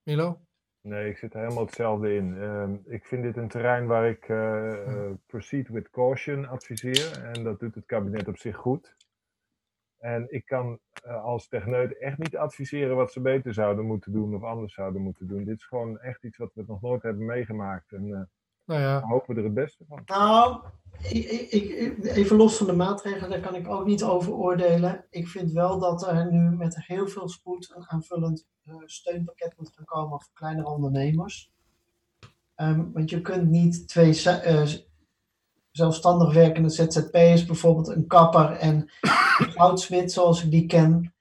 A: Milo?
B: Nee, ik zit er helemaal hetzelfde in. Uh, ik vind dit een terrein waar ik uh, uh, proceed with caution adviseer. En dat doet het kabinet op zich goed. En ik kan uh, als techneut echt niet adviseren wat ze beter zouden moeten doen of anders zouden moeten doen. Dit is gewoon echt iets wat we nog nooit hebben meegemaakt. En nou ja. hopen we er het beste van.
D: Nou, ik, ik, even los van de maatregelen, daar kan ik ook niet over oordelen. Ik vind wel dat er nu met heel veel spoed een aanvullend steunpakket moet gaan komen voor kleinere ondernemers. Um, want je kunt niet twee uh, zelfstandig werkende ZZP'ers, bijvoorbeeld een kapper en een goudsmid, zoals ik die ken.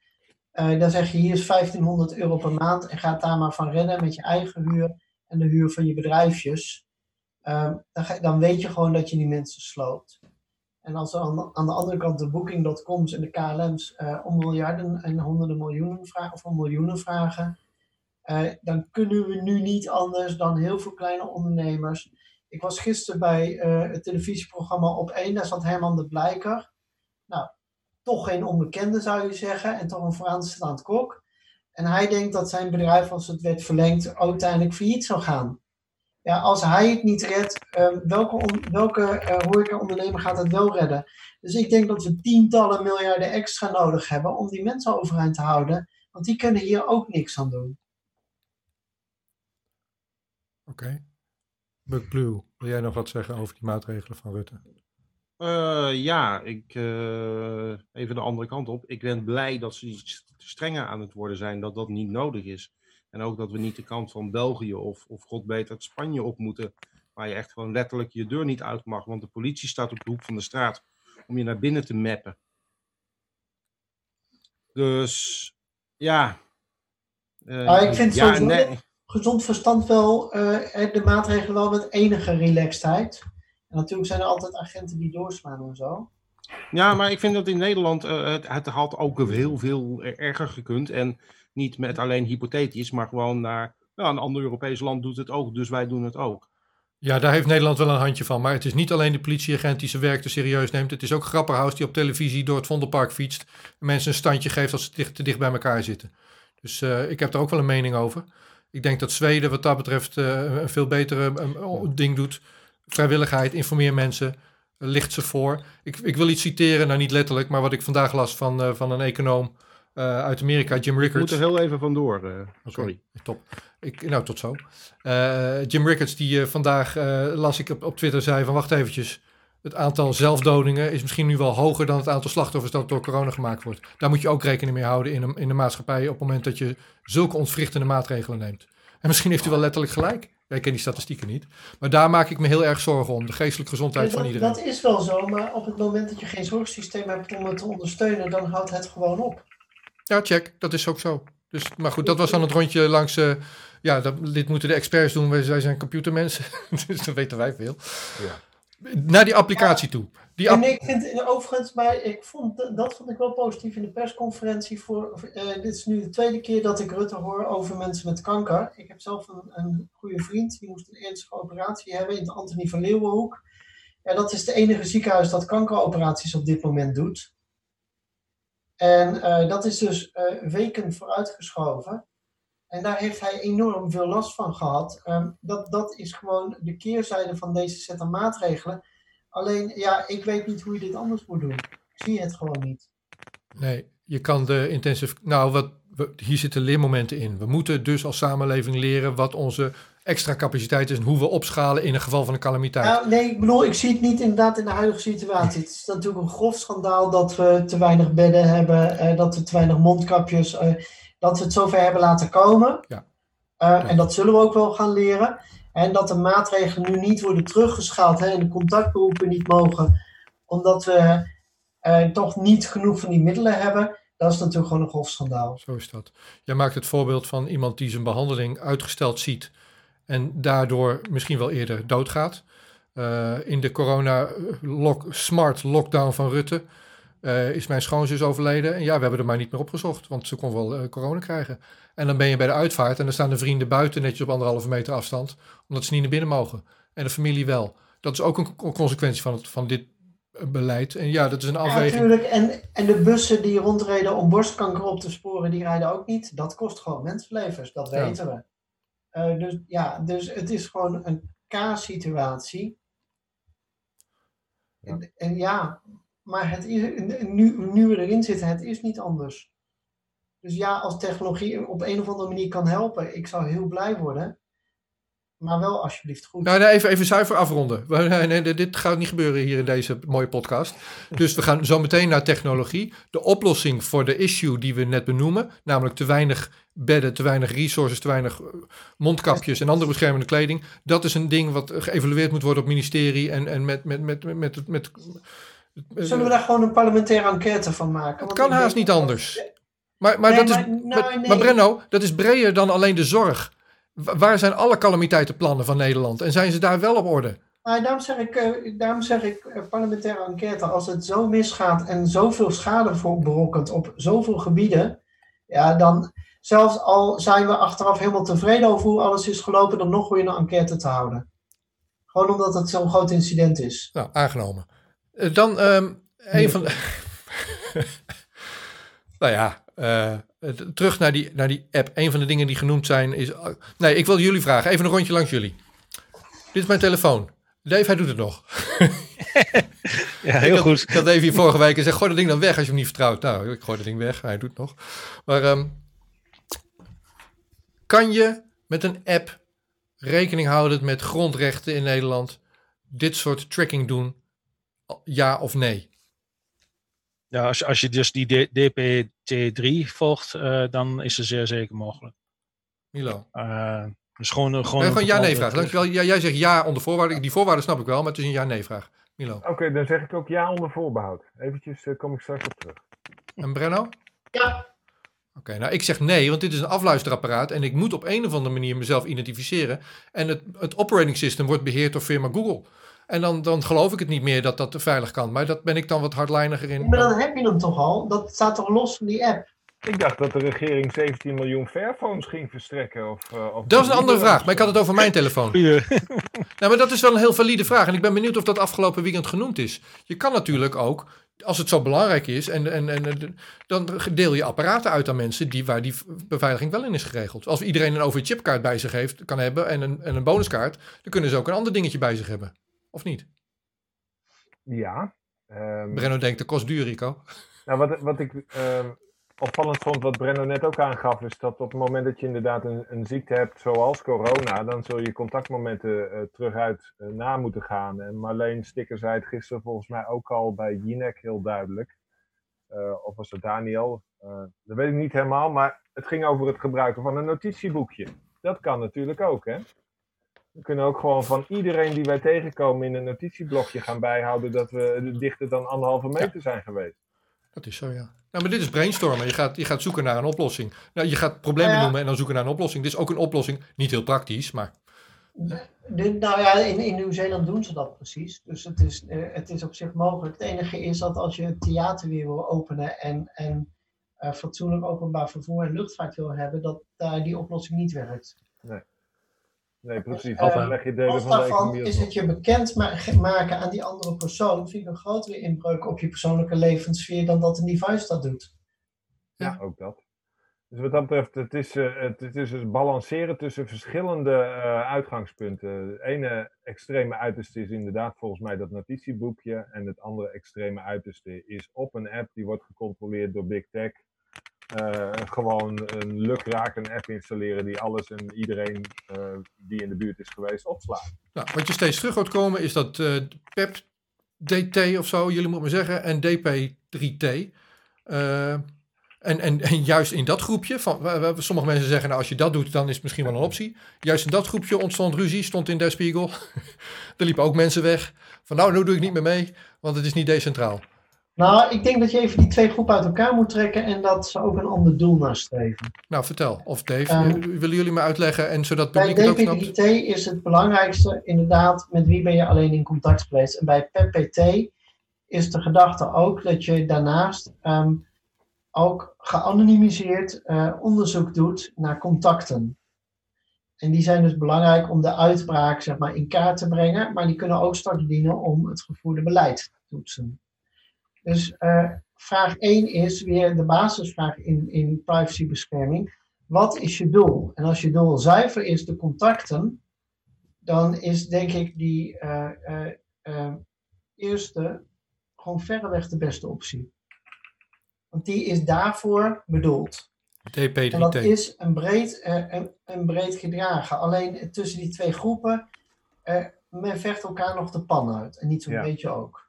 D: Uh, dan zeg je hier is 1500 euro per maand en gaat daar maar van redden met je eigen huur en de huur van je bedrijfjes. Uh, dan, ga, dan, weet je gewoon dat je die mensen sloopt. En als er aan, de andere kant de Booking.coms en de KLM's uh, om miljarden en honderden miljoenen vragen, of miljoenen vragen, uh, dan kunnen we nu niet anders dan heel veel kleine ondernemers. Ik was gisteren bij uh, het televisieprogramma Op 1, daar zat Herman de Blijker. Nou, toch geen onbekende zou je zeggen, en toch een vooraanstaand kok. En hij denkt dat zijn bedrijf, als het werd verlengd, uiteindelijk failliet zou gaan. Ja, als hij het niet redt, uh, welke, on, welke uh, horeca-ondernemer gaat het wel redden? Dus ik denk dat we tientallen miljarden extra nodig hebben om die mensen overeind te houden. Want die kunnen hier ook niks aan doen.
A: Oké. Okay. Blue, wil jij nog wat zeggen over die maatregelen van Rutte?
C: Uh, ja, ik, uh, even de andere kant op. Ik ben blij dat ze iets strenger aan het worden zijn, dat dat niet nodig is. En ook dat we niet de kant van België of, of god beter Spanje op moeten, waar je echt gewoon letterlijk je deur niet uit mag, want de politie staat op de hoek van de straat om je naar binnen te mappen. Dus ja.
D: Uh, ik vind ja, nee. gezond verstand wel de maatregelen wel met enige relaxedheid. En natuurlijk zijn er altijd agenten die doorslaan en zo.
C: Ja, maar ik vind dat in Nederland uh, het, het, had ook heel veel erger gekund. En niet met alleen hypothetisch, maar gewoon naar nou, een ander Europees land doet het ook, dus wij doen het ook.
A: Ja, daar heeft Nederland wel een handje van. Maar het is niet alleen de politieagent die zijn werk te serieus neemt. Het is ook Grapperhaus die op televisie door het Vondelpark fietst. En mensen een standje geeft als ze te dicht bij elkaar zitten. Dus uh, ik heb daar ook wel een mening over. Ik denk dat Zweden wat dat betreft uh, een veel betere ding doet vrijwilligheid, informeer mensen, licht ze voor. Ik, ik wil iets citeren, nou niet letterlijk, maar wat ik vandaag las van, uh, van een econoom uh, uit Amerika, Jim Rickards.
C: Ik moet er heel even vandoor, uh, sorry.
A: Okay, top. Ik, nou, tot zo. Jim Rickards, die vandaag, las ik op, op Twitter, zei van wacht eventjes. Het aantal zelfdodingen is misschien nu wel hoger dan het aantal slachtoffers dat door corona gemaakt wordt. Daar moet je ook rekening mee houden in, een, in de maatschappij op het moment dat je zulke ontwrichtende maatregelen neemt. En misschien heeft u wel letterlijk gelijk. Ik ken die statistieken niet. Maar daar maak ik me heel erg zorgen om. De geestelijke gezondheid van iedereen.
D: Dat is wel zo, maar op het moment dat je geen zorgsysteem hebt om het te ondersteunen, dan houdt het gewoon op.
A: Ja, check. Dat is ook zo. Dus, maar goed, dat was dan het rondje langs. Uh, ja, dat, dit moeten de experts doen. Wij, wij zijn computermensen. dus dat weten wij veel. Ja naar die applicatie toe. Die
D: en ik vind overigens, maar ik vond, dat vond ik wel positief in de persconferentie. Voor, uh, dit is nu de tweede keer dat ik Rutte hoor over mensen met kanker. Ik heb zelf een, een goede vriend, die moest een ernstige operatie hebben in het Antonie van Leeuwenhoek. En dat is de enige ziekenhuis dat kankeroperaties op dit moment doet. En uh, dat is dus uh, weken vooruitgeschoven. En daar heeft hij enorm veel last van gehad. Um, dat, dat is gewoon de keerzijde van deze set aan maatregelen. Alleen, ja, ik weet niet hoe je dit anders moet doen. Ik zie het gewoon niet.
A: Nee, je kan de intensive. Nou, wat, hier zitten leermomenten in. We moeten dus als samenleving leren wat onze extra capaciteit is en hoe we opschalen in een geval van een calamiteit.
D: Nou, nee, ik bedoel, ik zie het niet inderdaad in de huidige situatie. Het is natuurlijk een grof schandaal dat we te weinig bedden hebben, eh, dat we te weinig mondkapjes. Uh, dat we het zover hebben laten komen. Ja. Uh, En dat zullen we ook wel gaan leren. En dat de maatregelen nu niet worden teruggeschaald hè, en de contactberoepen niet mogen, omdat we uh, toch niet genoeg van die middelen hebben. Dat is natuurlijk gewoon een golfschandaal.
A: Zo is dat. Jij maakt het voorbeeld van iemand die zijn behandeling uitgesteld ziet en daardoor misschien wel eerder doodgaat. Uh, in de corona lock, smart lockdown van Rutte uh, is mijn schoonzus overleden. En ja, we hebben er maar niet meer opgezocht, want ze kon wel uh, corona krijgen. En dan ben je bij de uitvaart en dan staan de vrienden buiten netjes op anderhalve meter afstand, omdat ze niet naar binnen mogen. En de familie wel. Dat is ook een consequentie van, het, van dit eh, beleid. En ja, dat is een afweging.
D: Ja, natuurlijk. En, en de bussen die rondreden om borstkanker op te sporen, die rijden ook niet. Dat kost gewoon mensenlevens, dat weten we. Uh, dus ja, dus het is gewoon een K-situatie. Ja. En, en ja, maar het is, nu, nu we erin zitten, het is niet anders. Dus ja, als technologie op een of andere manier kan helpen, ik zou heel blij worden. Maar wel alsjeblieft goed.
A: Nou, nee, even, even zuiver afronden. Nee, dit gaat niet gebeuren hier in deze mooie podcast. Dus we gaan zo meteen naar technologie. De oplossing voor de issue die we net benoemen, namelijk te weinig bedden, te weinig resources, te weinig eh, mondkapjes en andere beschermende kleding. Dat is een ding wat geëvalueerd moet worden op ministerie en, en met, met, met, met, met, met
D: Zullen we daar gewoon een parlementaire enquête van maken?
A: Het kan haast niet anders. Maar, maar, dat is, nou, maar Brenno, dat is breder dan alleen de zorg. Waar zijn alle calamiteitenplannen van Nederland? En zijn ze daar wel op orde?
D: Nou, daarom zeg ik, uh, daarom zeg ik uh, parlementaire enquête. Als het zo misgaat en zoveel schade berokkent op zoveel gebieden. Ja, dan zelfs al zijn we achteraf helemaal tevreden over hoe alles is gelopen. Dan nog je een enquête te houden. Gewoon omdat het zo'n groot incident is.
A: Nou, aangenomen. Eh, dan um, een van de. nou ja, uh, terug naar die, naar die app. Een van de dingen die genoemd zijn is. Uh, nee, ik wil jullie vragen. Even een rondje langs jullie. Dit is mijn telefoon. Dave, hij doet het nog.
E: ja, heel
A: ik
E: goed.
A: ik had Dave hier vorige week gezegd: gooi dat ding dan weg als je hem niet vertrouwt. Nou, ik gooi dat ding weg. Hij doet het nog. Maar um, kan je met een app rekening houden met grondrechten in Nederland? Dit soort tracking doen Ja of nee?
E: Ja, als, als je dus die DPT3 volgt, uh, dan is het zeer zeker mogelijk.
A: Milo?
E: Uh, dus gewoon, gewoon,
A: nee, gewoon ja-nee vraag. Dankjewel. Ja, jij zegt ja onder voorwaarden. Die voorwaarden snap ik wel, maar het is een ja-nee vraag. Milo?
B: Oké, okay, dan zeg ik ook ja onder voorbehoud. Eventjes uh, kom ik straks op terug.
A: En Brenno?
D: Ja.
A: Oké, okay, nou ik zeg nee, want dit is een afluisterapparaat en ik moet op een of andere manier mezelf identificeren. En het, het operating system wordt beheerd door firma Google. En dan, dan geloof ik het niet meer dat dat veilig kan. Maar dat ben ik dan wat hardlijniger in.
D: Maar dan heb je hem toch al? Dat staat toch los van die app?
B: Ik dacht dat de regering 17 miljoen Fairphones ging verstrekken. Of, uh, of
A: dat is een andere vraag, maar ik had het over mijn telefoon. Ja. nou, maar dat is wel een heel valide vraag. En ik ben benieuwd of dat afgelopen weekend genoemd is. Je kan natuurlijk ook, als het zo belangrijk is, en, en, en, dan deel je apparaten uit aan mensen die, waar die beveiliging wel in is geregeld. Als iedereen een OV-chipkaart bij zich heeft, kan hebben en een, en een bonuskaart, dan kunnen ze ook een ander dingetje bij zich hebben. Of niet?
B: Ja.
A: Um, Brenno denkt, dat kost duur, Rico.
B: Nou, wat, wat ik uh, opvallend vond, wat Brenno net ook aangaf, is dat op het moment dat je inderdaad een, een ziekte hebt zoals corona, dan zul je contactmomenten uh, terug uit uh, na moeten gaan. En Marleen Stikker zei het gisteren volgens mij ook al bij Jinek heel duidelijk. Uh, of was het Daniel? dat weet ik niet helemaal, maar het ging over het gebruiken van een notitieboekje. Dat kan natuurlijk ook, hè? We kunnen ook gewoon van iedereen die wij tegenkomen in een notitieblokje gaan bijhouden dat we dichter dan anderhalve meter ja. zijn geweest.
A: Dat is zo, ja. Nou, maar dit is brainstormen. Je gaat, je gaat zoeken naar een oplossing. Nou, je gaat problemen ja. noemen en dan zoeken naar een oplossing. Dit is ook een oplossing. Niet heel praktisch, maar...
D: De, nou ja, in, in Nieuw-Zeeland doen ze dat precies. Dus het is, uh, het is op zich mogelijk. Het enige is dat als je het theater weer wil openen en, en uh, fatsoenlijk openbaar vervoer en luchtvaart wil hebben, dat daar die oplossing niet werkt.
B: Nee. Nee, precies. Dus, uh, leg je delen van de economie
D: is het je bekend maken aan die andere persoon, vind ik een grotere inbreuk op je persoonlijke levenssfeer dan dat een device dat doet.
B: Ja, ja ook dat. Dus wat dat betreft, het is, uh, het, het is dus balanceren tussen verschillende uh, uitgangspunten. Het ene extreme uiterste is inderdaad volgens mij dat notitieboekje. En het andere extreme uiterste is op een app die wordt gecontroleerd door Big Tech. Uh, gewoon een lukraak een app installeren die alles en iedereen uh, die in de buurt is geweest opslaat.
A: Nou, wat je steeds terug hoort komen is dat uh, PEP DT of zo, jullie moeten maar zeggen, en DP3T. En, en, en juist in dat groepje, van, sommige mensen zeggen, nou als je dat doet, dan is het misschien wel een optie. Juist in dat groepje ontstond ruzie, stond in Der Spiegel. er liepen ook mensen weg. Van nou, nu doe ik niet meer mee, want het is niet decentraal.
D: Nou, ik denk dat je even die twee groepen uit elkaar moet trekken en dat ze ook een ander doel nastreven.
A: Nou, vertel. Of Dave, um, willen jullie me uitleggen en zodat
D: publiek
A: bij
D: het ook snapt? is het belangrijkste inderdaad met wie ben je alleen in contact geweest. En bij PPT is de gedachte ook dat je daarnaast um, ook geanonimiseerd uh, onderzoek doet naar contacten. En die zijn dus belangrijk om de uitbraak zeg maar, in kaart te brengen, maar die kunnen ook straks dienen om het gevoerde beleid te toetsen. Dus uh, vraag 1 is weer de basisvraag in, in privacybescherming. Wat is je doel? En als je doel zuiver is de contacten, dan is denk ik die uh, uh, eerste gewoon verreweg de beste optie. Want die is daarvoor bedoeld.
A: DP3T.
D: En dat is een breed, een, een breed gedragen. Alleen tussen die twee groepen, men vecht elkaar nog de pan uit. En niet zo'n ja. beetje ook.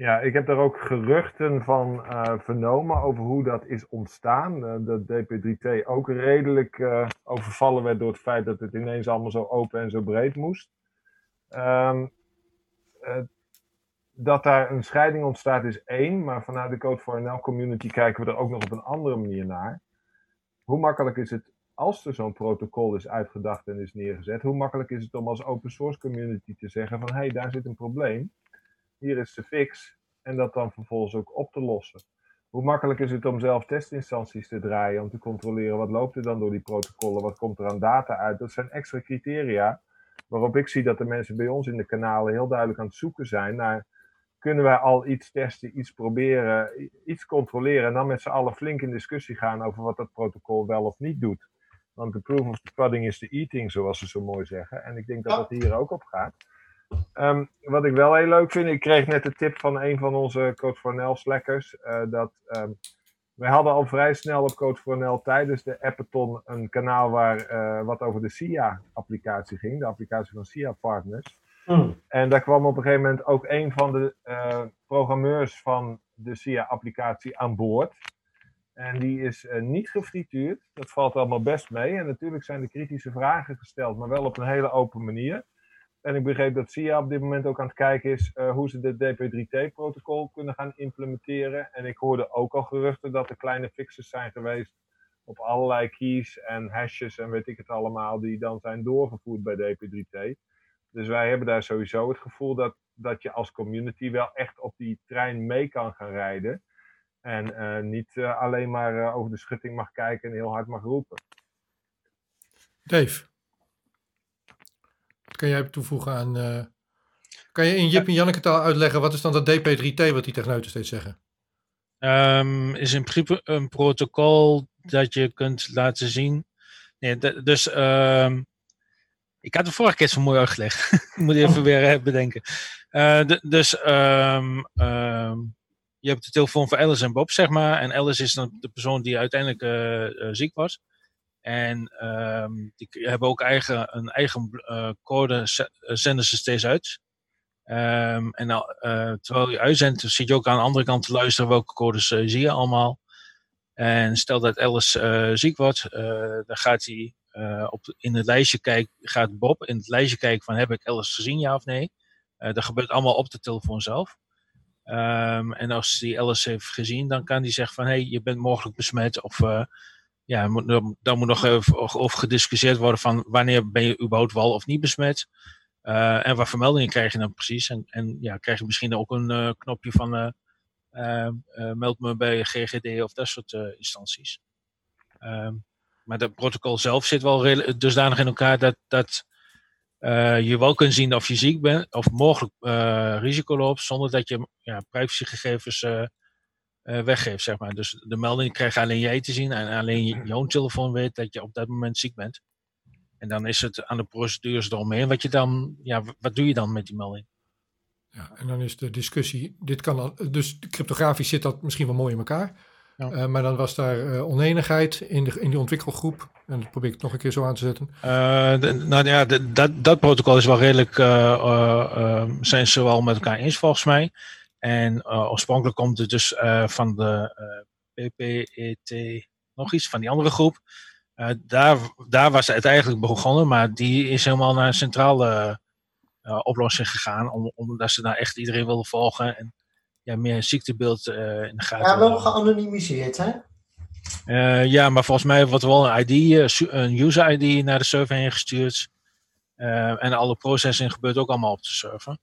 B: Ja, ik heb daar ook geruchten van uh, vernomen over hoe dat is ontstaan. Uh, dat DP3T ook redelijk uh, overvallen werd door het feit dat het ineens allemaal zo open en zo breed moest. Um, dat daar een scheiding ontstaat is één, maar vanuit de Code for NL community kijken we er ook nog op een andere manier naar. Hoe makkelijk is het als er zo'n protocol is uitgedacht en is neergezet, hoe makkelijk is het om als open source community te zeggen van hé, hey, daar zit een probleem hier is de fix. En dat dan vervolgens ook op te lossen. Hoe makkelijk is het om zelf testinstanties te draaien, om te controleren wat loopt er dan door die protocollen, wat komt er aan data uit. Dat zijn extra criteria waarop ik zie dat de mensen bij ons in de kanalen heel duidelijk aan het zoeken zijn naar kunnen wij al iets testen, iets proberen, iets controleren en dan met z'n allen flink in discussie gaan over wat dat protocol wel of niet doet. Want de proof of the pudding is the eating, zoals ze zo mooi zeggen. En ik denk dat dat hier ook op gaat. Um, wat ik wel heel leuk vind, ik kreeg net de tip van een van onze Coach for slackers. Uh, dat um, wij hadden al vrij snel op Coach for tijdens de Appathon een kanaal waar uh, wat over de SIA-applicatie ging, de applicatie van SIA Partners.
D: Hmm.
B: En daar kwam op een gegeven moment ook een van de eh, programmeurs van de SIA-applicatie aan boord. En die is eh, niet gefrituurd. Dat valt allemaal best mee. En natuurlijk zijn er kritische vragen gesteld, maar wel op een hele open manier. En ik begreep dat SIA op dit moment ook aan het kijken is eh, hoe ze de DP3T-protocol kunnen gaan implementeren. En ik hoorde ook al geruchten dat er kleine fixes zijn geweest op allerlei keys en hashes en weet ik het allemaal, die dan zijn doorgevoerd bij DP3T. Dus wij hebben daar sowieso het gevoel dat, dat je als community wel echt op die trein mee kan gaan rijden. En eh, niet eh, alleen maar over de schutting mag kijken en heel hard mag roepen.
A: Dave, kan jij toevoegen aan... eh, kan je in Jip en Janneke taal uitleggen wat is dan dat DP3T wat die techneuten steeds zeggen?
E: Ehm, is in principe een protocol dat je kunt laten zien. Nee, dus ehm, ik had de vorige keer zo mooi uitgelegd. ik moet even weer eh, bedenken. Eh, dus ehm, je hebt de telefoon voor Alice en Bob, zeg maar. En Alice is dan de persoon die uiteindelijk ziek was. En ehm, die hebben ook eigen, een eigen eh, code, eh, zenden ze steeds uit. Ehm, en eh, terwijl je uitzendt, zit je ook aan de andere kant te luisteren welke codes zie je allemaal. En stel dat Alice ziek wordt, dan gaat hij op, in het lijstje kijken, gaat Bob in het lijstje kijken van heb ik Alice gezien, ja of nee. Dat gebeurt allemaal op de telefoon zelf. Ehm, en als hij Alice heeft gezien, dan kan hij zeggen van hé, hey, je bent mogelijk besmet. Of ja, dan- moet nog over gediscussieerd worden van wanneer ben je überhaupt wel of niet besmet. Eh, en wat vermeldingen krijg je dan precies? En, en ja, krijg je misschien ook een eh, knopje van eh, meld me bij GGD of dat soort instanties. Ehm, maar dat protocol zelf zit wel dusdanig in elkaar dat, dat je wel kunt zien of je ziek bent of mogelijk risico loopt zonder dat je ja, privacygegevens weggeeft. Zeg maar. Dus de melding krijg alleen jij te zien en alleen je- jouw telefoon weet dat je op dat moment ziek bent. En dan is het aan de procedures eromheen. Wat, je dan, ja, wat doe je dan met die melding?
A: Ja, en dan is de discussie, dit kan dan, dus cryptografisch zit dat misschien wel mooi in elkaar.
E: Ja.
A: Eh, maar dan was daar eh, oneenigheid in, de, in die ontwikkelgroep. En dat probeer ik het nog een keer zo aan te zetten.
E: Eh, de- nou ja, de- dat, dat protocol is wel redelijk, eh, eh, eh, zijn ze wel met elkaar eens volgens mij. En eh, oorspronkelijk komt het dus eh, van de eh, PPET, nog iets van die andere groep. Daar, daar was het eigenlijk begonnen, maar die is helemaal naar een centrale oplossing gegaan. Om, omdat ze daar echt iedereen wilden volgen en ja, meer een ziektebeeld in de gaten
D: Ja, wel geanonimiseerd, hè?
E: ja, maar volgens mij wordt er wel een ID, een user ID naar de server heen gestuurd. En alle processing gebeurt ook allemaal op de server.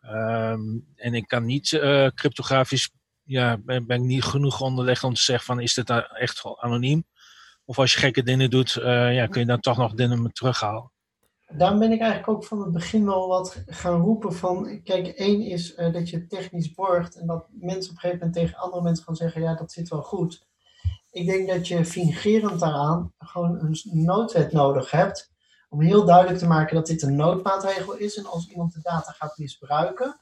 E: Ehm, en ik kan niet eh, cryptografisch, ja, ben, ik niet genoeg onderlegd om te zeggen van is dit nou echt anoniem? Of als je gekke dingen doet, eh, ja, kun je dan toch nog dingen terughalen.
D: Daarom ben ik eigenlijk ook van het begin wel wat gaan roepen van, kijk, één is eh, dat je technisch borgt en dat mensen op een gegeven moment tegen andere mensen gaan zeggen, ja, dat zit wel goed. Ik denk dat je fingerend daaraan gewoon een noodwet nodig hebt om heel duidelijk te maken dat dit een noodmaatregel is en als iemand de data gaat misbruiken,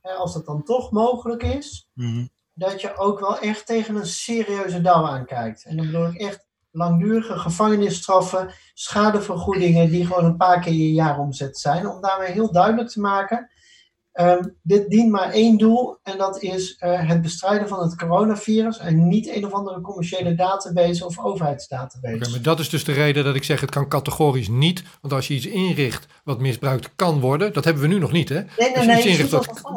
D: eh, als dat dan toch mogelijk is,
E: Mhm.
D: dat je ook wel echt tegen een serieuze douw aankijkt. En dan bedoel ik echt langdurige gevangenisstraffen, schadevergoedingen die gewoon een paar keer je jaaromzet zijn. Om daarmee heel duidelijk te maken, ehm, dit dient maar één doel en dat is eh, het bestrijden van het coronavirus en niet een of andere commerciële database of overheidsdatabase.
A: Maar dat is dus de reden dat ik zeg het kan categorisch niet. Want als je iets inricht wat misbruikt kan worden, dat hebben we nu nog niet hè.
D: Nee, nee,
A: Als je
D: nee,
A: iets inricht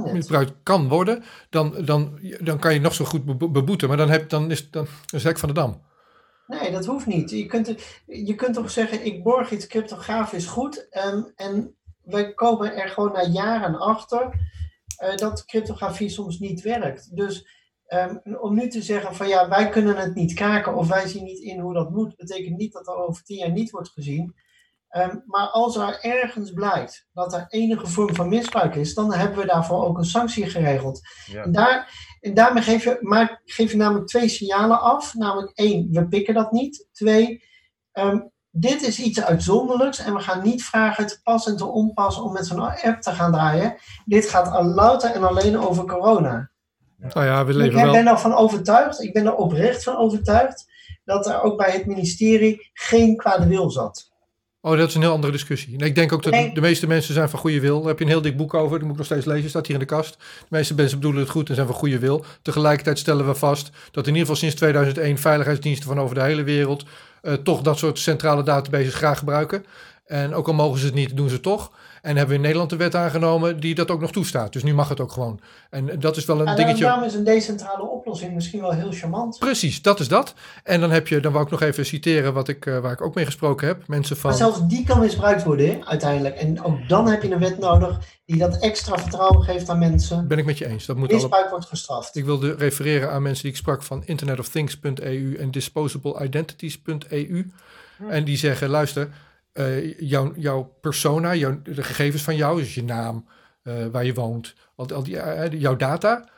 D: net.
A: misbruikt kan worden, dan, dan, dan kan je nog zo goed bebo- beboeten. Maar dan, heb, dan is dan is het hek van de dam.
D: Nee, dat hoeft niet. Je kunt, je kunt toch zeggen, ik borg iets cryptografisch goed. ehm, en wij komen er gewoon na jaren achter eh, dat cryptografie soms niet werkt. Dus ehm, om nu te zeggen van ja, wij kunnen het niet kraken of wij zien niet in hoe dat moet, betekent niet dat er over tien jaar niet wordt gezien. Ehm, maar als er ergens blijkt dat er enige vorm van misbruik is, dan hebben we daarvoor ook een sanctie geregeld.
B: Ja.
D: En, daar, en daarmee geef je, maak, geef je namelijk twee signalen af. Namelijk één, we pikken dat niet. Twee, ehm, dit is iets uitzonderlijks en we gaan niet vragen te pas en te onpas om met zo'n app te gaan draaien. Dit gaat al louter en alleen over corona.
A: Nou ja, we
D: Ik
A: leven
D: ben
A: wel.
D: ervan overtuigd, ik ben er oprecht van overtuigd, dat er ook bij het ministerie geen kwade wil zat.
A: Oh, dat is een heel andere discussie. En ik denk ook dat
D: Nee.
A: de meeste mensen zijn van goede wil. Daar heb je een heel dik boek over, dat moet ik nog steeds lezen, staat hier in de kast. De meeste mensen bedoelen het goed en zijn van goede wil. Tegelijkertijd stellen we vast dat in ieder geval sinds 2001 veiligheidsdiensten van over de hele wereld toch dat soort centrale databases graag gebruiken. En ook al mogen ze het niet, doen ze het toch. En hebben we in Nederland een wet aangenomen die dat ook nog toestaat. Dus nu mag het ook gewoon. En dat is wel een
D: En
A: dingetje.
D: daarom is een decentrale oplossing misschien wel heel charmant.
A: Precies, dat is dat. En dan heb je, dan wou ik nog even citeren wat ik, eh, waar ik ook mee gesproken heb. Mensen van.
D: Maar zelfs die kan misbruikt worden, hè, uiteindelijk. En ook dan heb je een wet nodig die dat extra vertrouwen geeft aan mensen.
A: Ben ik met je eens. Dat moet alle,
D: Misbruik wordt gestraft.
A: Ik wilde refereren aan mensen die ik sprak van internetofthings.eu en disposableidentities.eu. En die zeggen, luister, eh, jouw, jouw persona, de gegevens van jou, dus je naam, eh, waar je woont, al, die, eh, jouw data.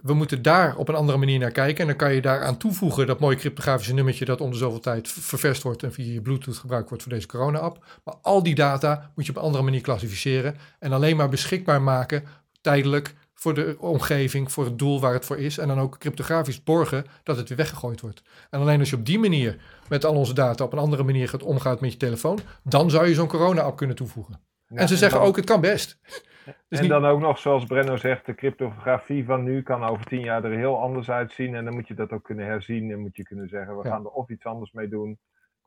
A: We moeten daar op een andere manier naar kijken. En dan kan je daaraan toevoegen dat mooie cryptografische nummertje dat onder zoveel tijd v- ververst wordt en via je Bluetooth gebruikt wordt voor deze corona-app. Maar al die data moet je op een andere manier klassificeren en alleen maar beschikbaar maken, tijdelijk, voor de omgeving, voor het doel waar het voor is. En dan ook cryptografisch borgen dat het weer weggegooid wordt. En alleen als je op die manier met al onze data op een andere manier gaat omgaan met je telefoon, dan zou je zo'n corona-app kunnen toevoegen.
B: Ja,
A: en ze zeggen
B: dan-
A: ook, het kan best. Dus
B: en
A: niet-
B: dan ook nog, zoals Brenno zegt, de cryptografie van nu kan over tien jaar er heel anders uitzien. En dan moet je dat ook kunnen herzien en moet je kunnen zeggen, we
A: Ja.
B: gaan er of iets anders mee doen.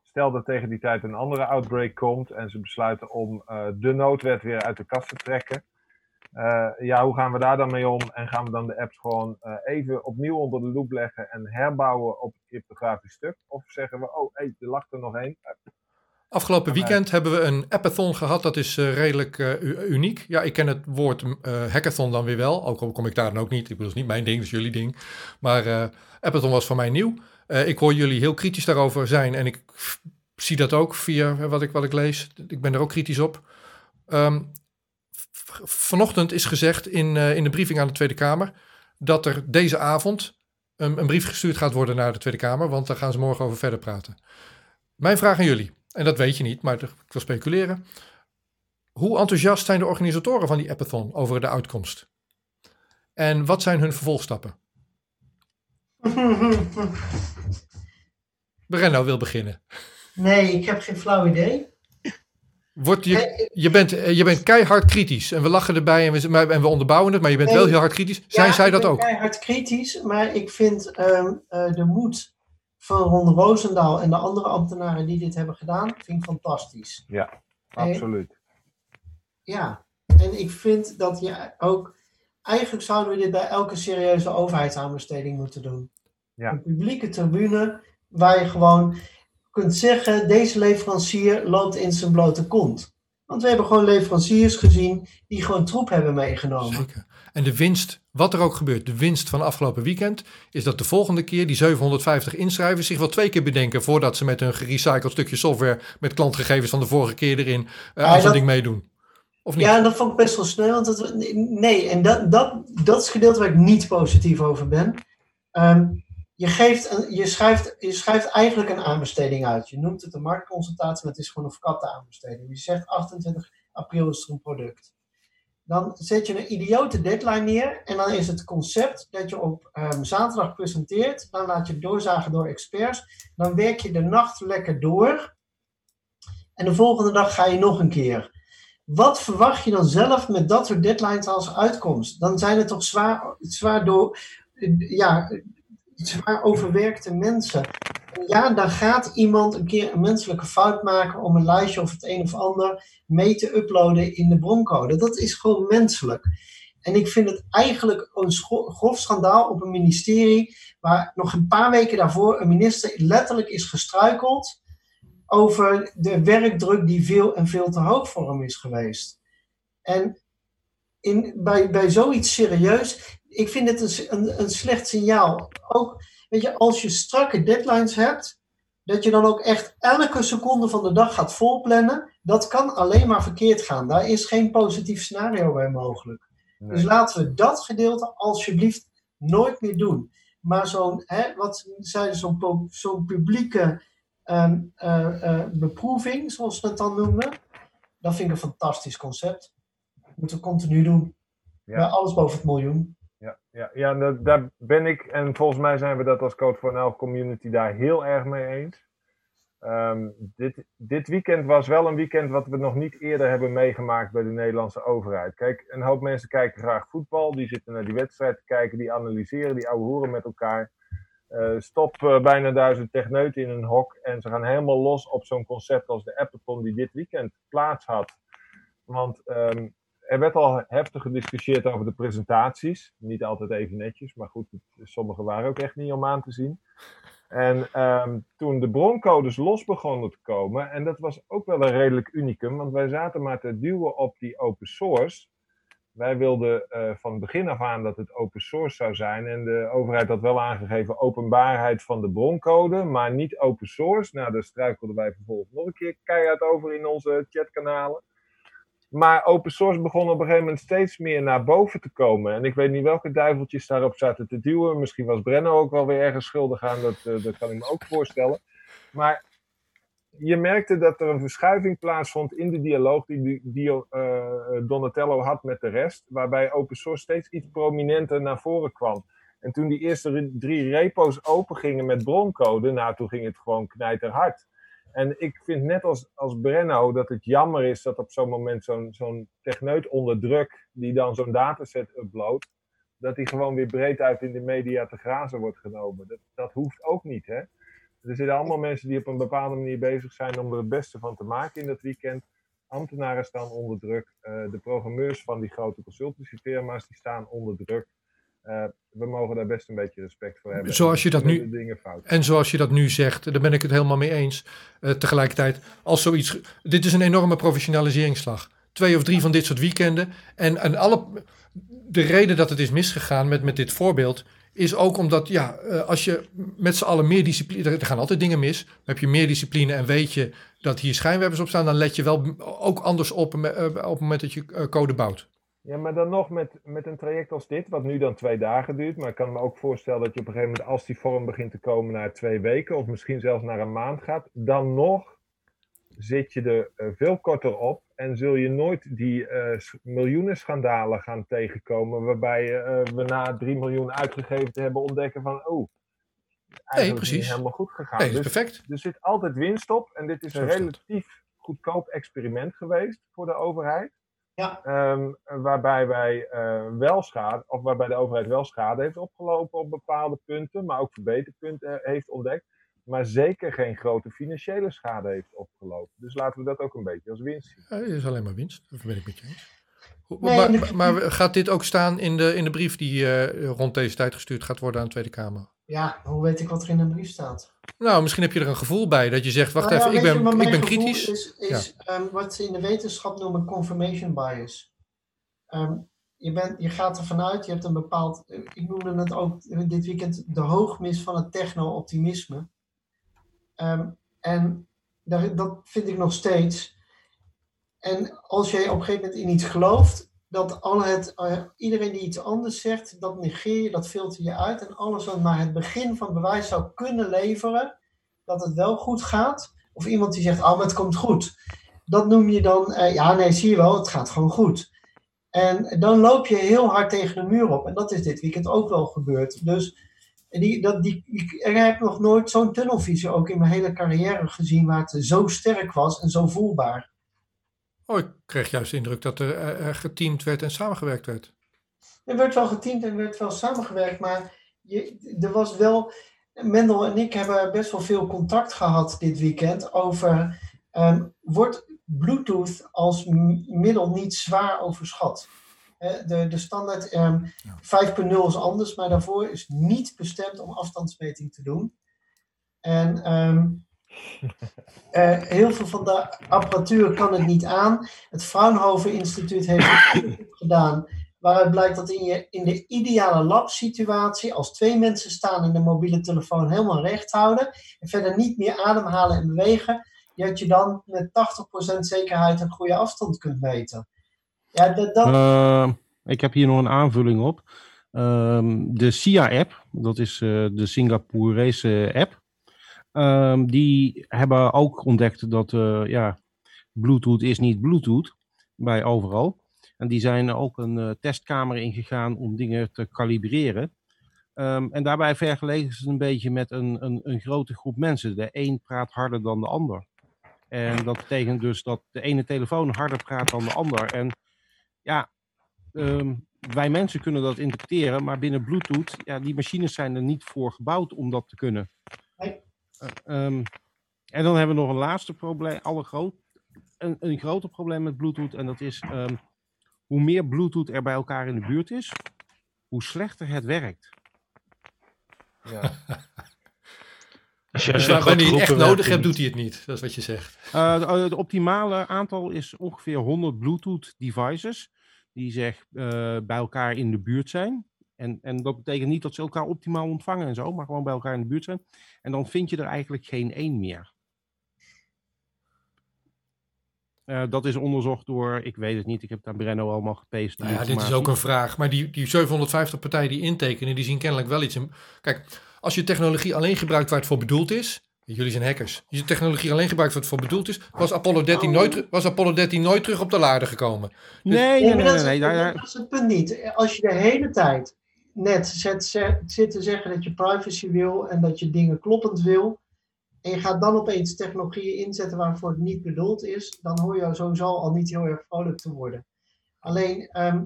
B: Stel dat tegen die tijd een andere outbreak komt en ze besluiten om eh, de noodwet weer uit de kast te trekken. Eh, ja, hoe gaan we daar dan mee om? En gaan we dan de apps gewoon eh, even opnieuw onder de loep leggen en herbouwen op het cryptografisch stuk? Of zeggen we, oh, hey, er lag er nog één.
A: Afgelopen weekend hebben we een appathon gehad. Dat is eh, redelijk uniek. Ja, ik ken het woord hackathon dan weer wel. Ook al kom ik daar dan ook niet. Ik bedoel, het is niet mijn ding, dat is jullie ding. Maar appathon was voor mij nieuw. Ik hoor jullie heel kritisch daarover zijn. En ik zie dat ook via wat ik, wat ik lees. Ik ben er ook kritisch op. Ehm, vanochtend is gezegd in, eh, in de briefing aan de Tweede Kamer... dat er deze avond een, een brief gestuurd gaat worden naar de Tweede Kamer. Want daar gaan ze morgen over verder praten. Mijn vraag aan jullie. En dat weet je niet, maar ik wil speculeren. Hoe enthousiast zijn de organisatoren van die appathon over de uitkomst? En wat zijn hun vervolgstappen? Brenno wil beginnen.
D: nee, ik heb geen flauw idee.
A: Wordt je,
D: Nee,
A: je, bent, eh, je bent keihard kritisch en we lachen erbij en we, maar- en we onderbouwen het, maar je bent
D: Nee.
A: wel heel hard kritisch. Zijn
D: Ja,
A: zij
D: ik
A: dat
D: ben
A: ook?
D: keihard kritisch, maar ik vind ehm, eh, de moed van Ron Roosendaal en de andere ambtenaren die dit hebben gedaan, vind ik fantastisch.
B: Ja, absoluut.
D: Ja, en ik vind dat je ook. Eigenlijk zouden we dit bij elke serieuze overheidsaanbesteding moeten doen.
B: Ja.
D: Een publieke tribune waar je gewoon kunt zeggen: deze leverancier loopt in zijn blote kont. Want we hebben gewoon leveranciers gezien die gewoon troep hebben meegenomen.
A: Zeker. En de winst, wat er ook gebeurt, de winst van afgelopen weekend, is dat de volgende keer die 750 inschrijvers zich wel twee keer bedenken voordat ze met een gerecycled stukje software met klantgegevens van de vorige keer erin eh, aan zo'n ding meedoen. Of niet?
D: Ja, dat vond ik best wel snel. Want dat, nee, en dat, dat, dat is het gedeelte waar ik niet positief over ben. Ehm, je, geeft een, je, schrijft, je schrijft eigenlijk een aanbesteding uit. Je noemt het een marktconsultatie, maar het is gewoon een verkapte aanbesteding. Je zegt 28 april is er een product. Dan zet je een idiote deadline neer. En dan is het concept dat je op ehm, zaterdag presenteert. Dan laat je doorzagen door experts. Dan werk je de nacht lekker door. En de volgende dag ga je nog een keer. Wat verwacht je dan zelf met dat soort deadlines als uitkomst? Dan zijn het toch zwaar, zwaar, door, ja, zwaar overwerkte mensen. En ja, dan gaat iemand een keer een menselijke fout maken om een lijstje of het een of ander mee te uploaden in de broncode. Dat is gewoon menselijk. En ik vind het eigenlijk een grof schandaal op een ministerie waar nog een paar weken daarvoor een minister letterlijk is gestruikeld over de werkdruk die veel en veel te hoog voor hem is geweest. En in, bij, bij zoiets serieus, ik vind het een, een, een slecht signaal. Ook, weet je, als je strakke deadlines hebt, dat je dan ook echt elke seconde van de dag gaat volplannen, dat kan alleen maar verkeerd gaan. Daar is geen positief scenario bij mogelijk.
B: Nee.
D: Dus laten we dat gedeelte alsjeblieft nooit meer doen. Maar zo'n, wat ze zeiden, zo'n zo'n publieke eh, beproeving, zoals we het dan noemen, dat vind ik een fantastisch concept. Moeten we continu doen.
B: Ja.
D: Bij alles boven het miljoen.
B: Ja, ja, dat, daar ben ik en volgens mij zijn we dat als Code for NL community daar heel erg mee eens. Ehm, dit, dit weekend was wel een weekend wat we nog niet eerder hebben meegemaakt bij de Nederlandse overheid. Kijk, een hoop mensen kijken graag voetbal, die zitten naar die wedstrijd te kijken, die analyseren, die ouwe horen met elkaar. Uh, stop uh, bijna duizend techneuten in een hok en ze gaan helemaal los op zo'n concept als de Appathon die dit weekend plaats had. Want um, er werd al heftig gediscussieerd over de presentaties. Niet altijd even netjes, maar goed, sommige waren ook echt niet om aan te zien. En um, toen de broncodes los begonnen te komen, en dat was ook wel een redelijk unicum, want wij zaten maar te duwen op die open source. Wij wilden uh, van begin af aan dat het open source zou zijn. En de overheid had wel aangegeven openbaarheid van de broncode, maar niet open source. Nou, daar struikelden wij vervolgens nog een keer keihard over in onze chatkanalen. Maar open source begon op een gegeven moment steeds meer naar boven te komen. En ik weet niet welke duiveltjes daarop zaten te duwen. Misschien was Brenno ook wel weer ergens schuldig aan, dat, uh, dat kan ik me ook voorstellen. Maar je merkte dat er een verschuiving plaatsvond in de dialoog die, die uh, Donatello had met de rest. Waarbij open source steeds iets prominenter naar voren kwam. En toen die eerste drie repo's open gingen met broncode, nou toen ging het gewoon knijterhard. En ik vind net als, als Brenno dat het jammer is dat op zo'n moment zo'n zo'n techneut onder druk, die dan zo'n dataset uploadt, dat die gewoon weer breed uit in de media te grazen wordt genomen. Dat, dat hoeft ook niet, hè. Er zitten allemaal mensen die op een bepaalde manier bezig zijn om er het beste van te maken in dat weekend. Ambtenaren staan onder druk. Uh, de programmeurs van die grote consultancyfirma's staan onder druk. Uh, we mogen daar best een beetje respect voor hebben.
A: Zoals je dat nu, en zoals je dat nu zegt, daar ben ik het helemaal mee eens. Uh, tegelijkertijd, als zoiets. Dit is een enorme professionaliseringsslag. Twee of drie van dit soort weekenden. En, en alle, de reden dat het is misgegaan met, met dit voorbeeld. Is ook omdat, ja, uh, als je met z'n allen meer discipline. Er gaan altijd dingen mis. Dan heb je meer discipline en weet je dat hier schijnwerpers op staan. Dan let je wel ook anders op op het moment dat je code bouwt.
B: Ja, maar dan nog met, met een traject als dit, wat nu dan twee dagen duurt. Maar ik kan me ook voorstellen dat je op een gegeven moment, als die vorm begint te komen, naar twee weken of misschien zelfs naar een maand gaat. Dan nog zit je er uh, veel korter op en zul je nooit die uh, miljoenen schandalen gaan tegenkomen. Waarbij uh, we na 3 miljoen uitgegeven te hebben ontdekken van, oh,
A: eigenlijk nee, precies.
B: niet helemaal goed gegaan.
A: Nee,
B: dus
A: perfect.
B: er zit altijd winst op en dit is een relatief goedkoop experiment geweest voor de overheid.
D: Ja.
B: Um, waarbij wij uh, wel schade, of waarbij de overheid wel schade heeft opgelopen op bepaalde punten, maar ook verbeterpunten heeft ontdekt, maar zeker geen grote financiële schade heeft opgelopen. Dus laten we dat ook een beetje als winst zien.
A: Ja, het is alleen maar winst, dat ben ik met je eens. Nee, maar, maar, gaat dit ook staan in de, in de brief die uh, rond deze tijd gestuurd gaat worden aan de Tweede Kamer?
D: Ja, hoe weet ik wat er in de brief staat?
A: Nou, misschien heb je er een gevoel bij dat je zegt: wacht nou, even, ja, ik ben,
D: je,
A: ik ben kritisch.
D: Is, is ja. um, wat ze in de wetenschap noemen confirmation bias. Um, je, bent, je gaat ervan uit, je hebt een bepaald. Ik noemde het ook dit weekend de hoogmis van het techno-optimisme. Um, en daar, dat vind ik nog steeds. En als jij op een gegeven moment in iets gelooft, dat al het, uh, iedereen die iets anders zegt, dat negeer je, dat filter je uit. En alles wat maar het begin van bewijs zou kunnen leveren, dat het wel goed gaat. Of iemand die zegt, oh, maar het komt goed. Dat noem je dan, uh, ja, nee, zie je wel, het gaat gewoon goed. En dan loop je heel hard tegen de muur op. En dat is dit weekend ook wel gebeurd. Dus die, dat, die, ik heb nog nooit zo'n tunnelvisie ook in mijn hele carrière gezien, waar het zo sterk was en zo voelbaar.
A: Oh, ik kreeg juist de indruk dat er, er geteamd werd en samengewerkt werd.
D: Er werd wel geteamd en werd wel samengewerkt, maar je, er was wel. Mendel en ik hebben best wel veel contact gehad dit weekend over. Um, wordt Bluetooth als middel niet zwaar overschat? De, de standaard um, ja. 5.0 is anders, maar daarvoor is niet bestemd om afstandsmeting te doen. En um, uh, heel veel van de apparatuur kan het niet aan. Het Fraunhofer Instituut heeft het gedaan. Waaruit blijkt dat in, je, in de ideale labsituatie, als twee mensen staan en de mobiele telefoon helemaal recht houden en verder niet meer ademhalen en bewegen, dat je dan met 80% zekerheid een goede afstand kunt meten.
H: Ja, dat. Uh, ik heb hier nog een aanvulling op. Uh, de SIA-app, dat is uh, de Singaporese app. Um, die hebben ook ontdekt dat uh, ja, Bluetooth is niet Bluetooth bij overal. En die zijn ook een uh, testkamer ingegaan om dingen te kalibreren.
C: Ehm, en daarbij vergeleken ze het een beetje met een, een, een grote groep mensen. De een praat harder dan de ander. En dat betekent dus dat de ene telefoon harder praat dan de ander. En ja, ehm, wij mensen kunnen dat interpreteren, maar binnen Bluetooth, ja, die machines zijn er niet voor gebouwd om dat te kunnen. Eh, ehm, en dan hebben we nog een laatste probleem, alle groot, een, een groter probleem met Bluetooth. En dat is ehm, hoe meer Bluetooth er bij elkaar in de buurt is, hoe slechter het werkt.
B: Ja.
E: Als je,
A: Dus
E: als je
A: wanneer je het echt nodig hebt, doet hij het niet. Dat is wat je zegt.
C: Eh, de- het optimale aantal is ongeveer 100 Bluetooth devices die zeg eh, bij elkaar in de buurt zijn. En, en dat betekent niet dat ze elkaar optimaal ontvangen en zo, maar gewoon bij elkaar in de buurt zijn. En dan vind je er eigenlijk geen één meer. Eh, dat is onderzocht door, ik weet het niet, ik heb daar Brenno allemaal gepeest.
A: Nou ja, dit is ook een vraag. Maar die, die 750 partijen die intekenen, die zien kennelijk wel iets in. Kijk, als je technologie alleen gebruikt waar het voor bedoeld is. Jullie zijn hackers. Als je technologie alleen gebruikt waar het voor bedoeld is, was Apollo 13, nooit, was Apollo 13 nooit terug op de aarde gekomen.
C: Nee,
D: Ja,
C: nee, nee,
D: dat,
C: nee,
D: is,
C: nee,
D: dat is het punt niet. Als je de hele tijd net zit te zeggen dat je privacy wil en dat je dingen kloppend wil, en je gaat dan opeens technologieën inzetten waarvoor het niet bedoeld is, dan hoor je sowieso al niet heel erg vrolijk te worden. Alleen ehm,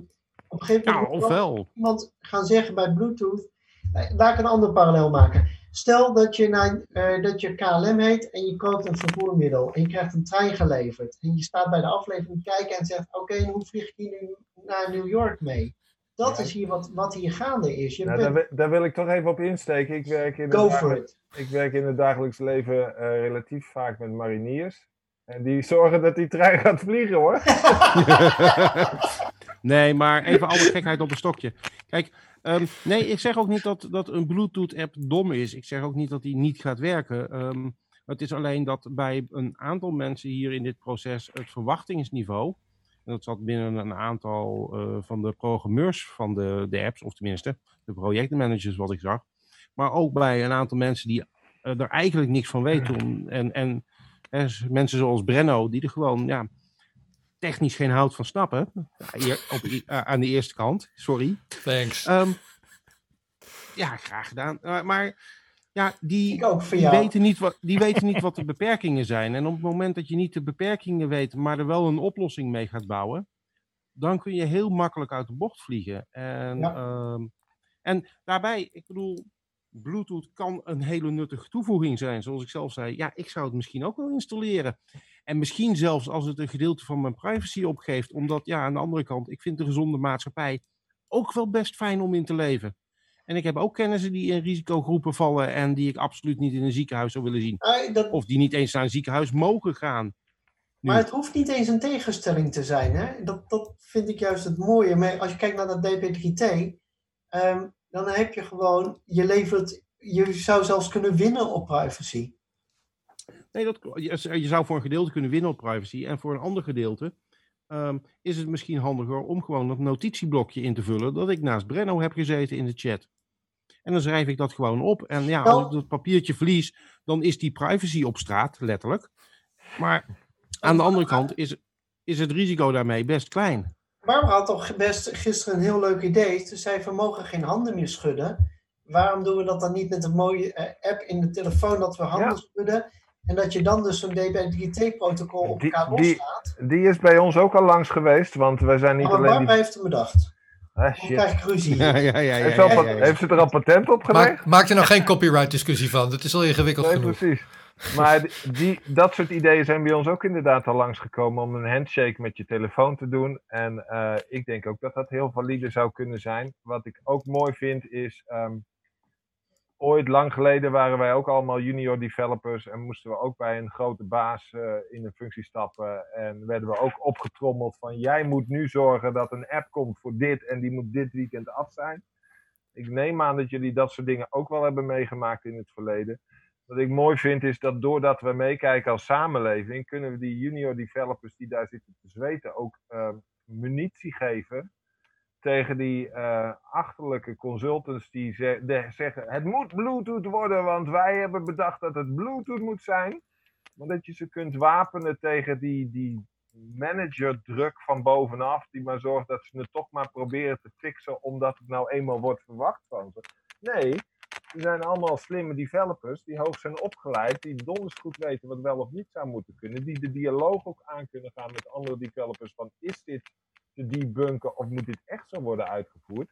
D: op een gegeven
C: Ja,
D: moment wel
C: ofwel.
D: iemand gaan zeggen bij Bluetooth, eh, laat ik een ander parallel maken. Stel dat je, naar, eh, dat je KLM heet en je koopt een vervoermiddel en je krijgt een trein geleverd. En je staat bij de aflevering te kijken en zegt, oké, hoe vlieg ik hier nu naar New York mee? Dat
B: Ja.
D: is hier wat, wat hier gaande is. Je
B: Nou,
D: bent,
B: daar, daar wil ik toch even op insteken. Ik werk in het,
D: go for
B: dagelijk-
D: it.
B: ik werk in het dagelijks leven eh, relatief vaak met mariniers. En die zorgen dat die trein gaat vliegen hoor.
C: nee, maar even alle gekheid op een stokje. Kijk, ehm, nee, ik zeg ook niet dat, dat een Bluetooth-app dom is. Ik zeg ook niet dat die niet gaat werken. Ehm, het is alleen dat bij een aantal mensen hier in dit proces het verwachtingsniveau. En dat zat binnen een aantal eh, van de programmeurs van de, de apps, of tenminste de projectmanagers wat ik zag. Maar ook bij een aantal mensen die eh, er eigenlijk niks van weten. En, en hè, mensen zoals Brenno, die er gewoon ja, technisch geen hout van snappen. Hier, op, eh, aan de eerste kant, sorry.
A: Thanks.
C: Ehm, ja, graag gedaan. Maar ja, die,
D: Ik ook
C: die, weten niet wat, die weten niet wat de beperkingen zijn. En op het moment dat je niet de beperkingen weet, maar er wel een oplossing mee gaat bouwen, dan kun je heel makkelijk uit de bocht vliegen. En,
D: Ja.
C: ehm, en daarbij, ik bedoel, Bluetooth kan een hele nuttige toevoeging zijn. Zoals ik zelf zei, ja, ik zou het misschien ook wel installeren. En misschien zelfs als het een gedeelte van mijn privacy opgeeft. Omdat, ja, aan de andere kant, ik vind de gezonde maatschappij ook wel best fijn om in te leven. En ik heb ook kennissen die in risicogroepen vallen en die ik absoluut niet in een ziekenhuis zou willen zien.
D: Dat,
C: Of die niet eens naar een ziekenhuis mogen gaan.
D: Maar het hoeft niet eens een tegenstelling te zijn. Hè? Dat, dat vind ik juist het mooie. Maar als je kijkt naar dat DP3T, ehm, dan heb je gewoon, je levert, je zou zelfs kunnen winnen op privacy.
C: Nee, dat, je, je zou voor een gedeelte kunnen winnen op privacy. En voor een ander gedeelte ehm, is het misschien handiger om gewoon dat notitieblokje in te vullen. Dat ik naast Brenno heb gezeten in de chat. En dan schrijf ik dat gewoon op. En ja, als ik dat papiertje verlies, dan is die privacy op straat, letterlijk. Maar aan de andere kant is, is het risico daarmee best klein.
D: Barbara had toch best gisteren een heel leuk idee. Ze zei, we mogen geen handen meer schudden. Waarom doen we dat dan niet met een mooie eh, app in de telefoon, dat we handen
B: Ja.
D: schudden? En dat je dan dus zo'n DP3T-protocol op elkaar
B: die-
D: loslaat.
B: Die is bij ons ook al langs geweest, want wij zijn niet
D: Maar
B: alleen
D: Barbara
B: die...
D: heeft hem bedacht.
B: Ah,
D: Dan
B: shit.
D: krijg ik ruzie.
C: Ja, ja, ja, ja,
B: Heeft, ze al heeft er al patent op gelegd?
A: Maak, maak er nou geen copyright discussie van. Het is al ingewikkeld
B: Nee,
A: genoeg.
B: precies. Maar die, die- dat soort ideeën zijn bij ons ook inderdaad al langsgekomen om een handshake met je telefoon te doen. En eh, ik denk ook dat dat heel valide zou kunnen zijn. Wat ik ook mooi vind is, ehm, ooit lang geleden waren wij ook allemaal junior developers en moesten we ook bij een grote baas eh, in een functie stappen. En werden we ook opgetrommeld van jij moet nu zorgen dat een app komt voor dit en die moet dit weekend af zijn. Ik neem aan dat jullie dat soort dingen ook wel hebben meegemaakt in het verleden. Wat ik mooi vind is dat doordat we meekijken als samenleving, kunnen we die junior developers die daar zitten te zweten ook eh, munitie geven tegen die eh, achterlijke consultants die ze- de- zeggen het moet Bluetooth worden, want wij hebben bedacht dat het Bluetooth moet zijn. Maar dat je ze kunt wapenen tegen die, die managerdruk van bovenaf, die maar zorgt dat ze het toch maar proberen te fixen, omdat het nou eenmaal wordt verwacht van ze. Nee, er zijn allemaal slimme developers die hoog zijn opgeleid, die donders goed weten wat wel of niet zou moeten kunnen, die de dialoog ook aan kunnen gaan met andere developers van is dit te debunken of moet dit echt zo worden uitgevoerd?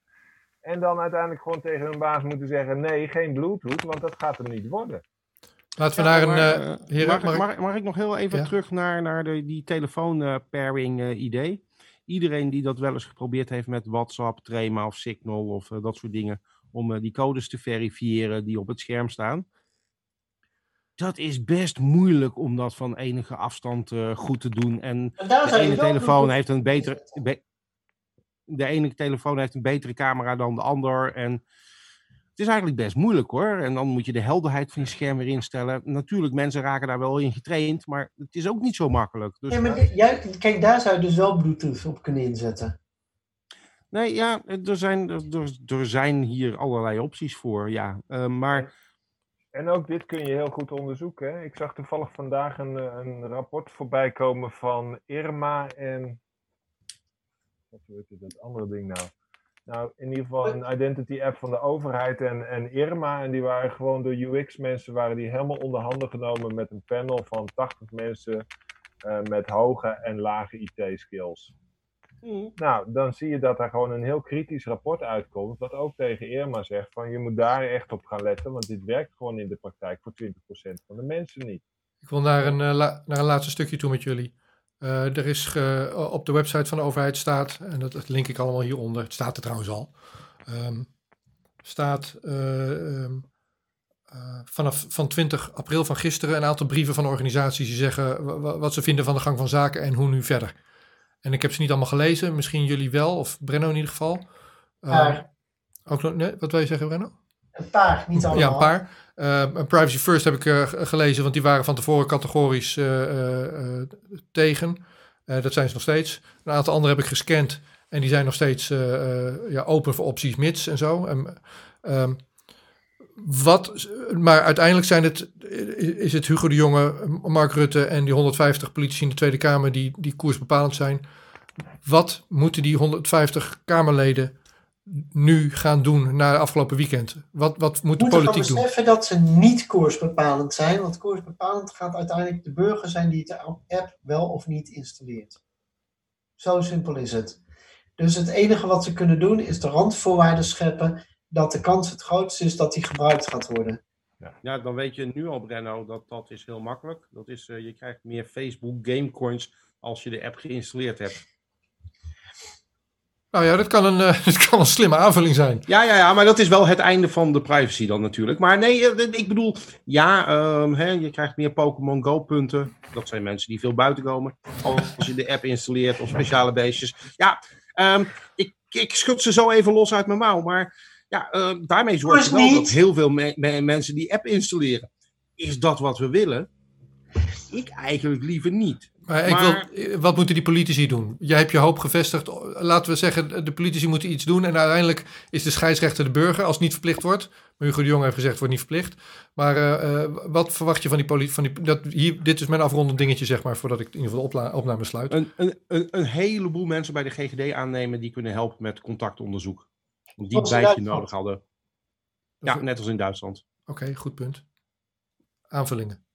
B: En dan uiteindelijk gewoon tegen hun baas moeten zeggen nee, geen Bluetooth, want dat gaat er niet worden.
A: Laten we naar een...
C: Maar,
A: eh,
C: eh,
A: heren,
C: mag,
A: mag ik-
C: mag, mag ik nog heel even
A: Ja.
C: terug naar, naar de, die telefoon-pairing-idee? Iedereen die dat wel eens geprobeerd heeft met WhatsApp, Trema of Signal of eh, dat soort dingen, om eh, die codes te verifiëren die op het scherm staan. Dat is best moeilijk om dat van enige afstand eh, goed te doen. En de ene telefoon heeft een betere. be- de ene telefoon heeft een betere camera dan de ander. En het is eigenlijk best moeilijk hoor. En dan moet je de helderheid van je scherm weer instellen. Natuurlijk, mensen raken daar wel in getraind, maar het is ook niet zo makkelijk. Dus,
D: Nee, maar jij, kijk, daar zou je dus wel Bluetooth op kunnen inzetten.
C: nee, ja, er zijn, er, er zijn hier allerlei opties voor. Ja, Eh, maar
B: En ook dit kun je heel goed onderzoeken. Hè? Ik zag toevallig vandaag een, eh, een rapport voorbij komen van Irma en. Wat heet het, dat andere ding nou? Nou, in ieder geval een identity app van de overheid en, en Irma. En die waren gewoon door UX-mensen waren die helemaal onder handen genomen met een panel van 80 mensen eh, met hoge en lage IT-skills. Nou, dan zie je dat daar gewoon een heel kritisch rapport uitkomt, wat ook tegen Irma zegt van je moet daar echt op gaan letten, want dit werkt gewoon in de praktijk voor 20% van de mensen niet.
A: Ik wil naar een, eh, la- naar een laatste stukje toe met jullie. Eh, er is ge- op de website van de overheid staat, en dat, dat link ik allemaal hieronder, het staat er trouwens al, ehm, staat eh, ehm, eh, vanaf van 20 april van gisteren een aantal brieven van organisaties die zeggen wa- wa- wat ze vinden van de gang van zaken en hoe nu verder. En ik heb ze niet allemaal gelezen, misschien jullie wel, of Brenno in ieder geval.
D: Paar.
A: ook nog, nee, wat wil je zeggen, Brenno?
D: Een paar, niet allemaal.
A: Ja, een paar. Eh, Privacy First heb ik eh, gelezen, want die waren van tevoren categorisch eh, eh, tegen. Dat zijn ze nog steeds. Een aantal andere heb ik gescand en die zijn nog steeds ja, open voor opties mits en zo. En, ehm, wat, maar uiteindelijk zijn het, is het Hugo de Jonge, Mark Rutte en die 150 politici in de Tweede Kamer die, die koersbepalend zijn. Wat moeten die 150 Kamerleden nu gaan doen na de afgelopen weekend? Wat, wat moet de politiek doen?
D: beseffen dat ze niet koersbepalend zijn. Want koersbepalend gaat uiteindelijk de burger zijn die de app wel of niet installeert. Zo simpel is het. Dus het enige wat ze kunnen doen is de randvoorwaarden scheppen dat de kans het grootst is dat die gebruikt gaat worden.
C: Ja, dan weet je nu al, Brenno, dat dat is heel makkelijk. Dat is, eh, je krijgt meer Facebook Gamecoins als je de app geïnstalleerd hebt.
A: Nou ja, dat kan een, eh, dat kan een slimme aanvulling zijn.
C: Ja, ja, ja, maar dat is wel het einde van de privacy dan natuurlijk. Maar nee, eh, ik bedoel, ja, ehm, hè, je krijgt meer Pokémon Go punten. Dat zijn mensen die veel buiten komen. Als je de app installeert of speciale beestjes. Ja, ehm, ik, ik schud ze zo even los uit mijn mouw. Maar ja, ehm, daarmee zorg je wel
D: niet.
C: dat heel veel me- me- mensen die app installeren. Is dat wat we willen? Ik eigenlijk liever niet.
A: Maar, ik wil, wat moeten die politici doen? Jij hebt je hoop gevestigd. Laten we zeggen, de politici moeten iets doen. En uiteindelijk is de scheidsrechter de burger als het niet verplicht wordt. Maar Hugo de Jong heeft gezegd, het wordt niet verplicht. Maar eh, eh, wat verwacht je van die die, dat, hier, dit is mijn afrondend dingetje, zeg maar, voordat ik in ieder geval de opname sluit.
C: Een, een, een, een heleboel mensen bij de GGD aannemen die kunnen helpen met contactonderzoek. Die bijtje nodig hadden. Ja, net als in Duitsland.
A: Oké, goed punt. Aanvullingen.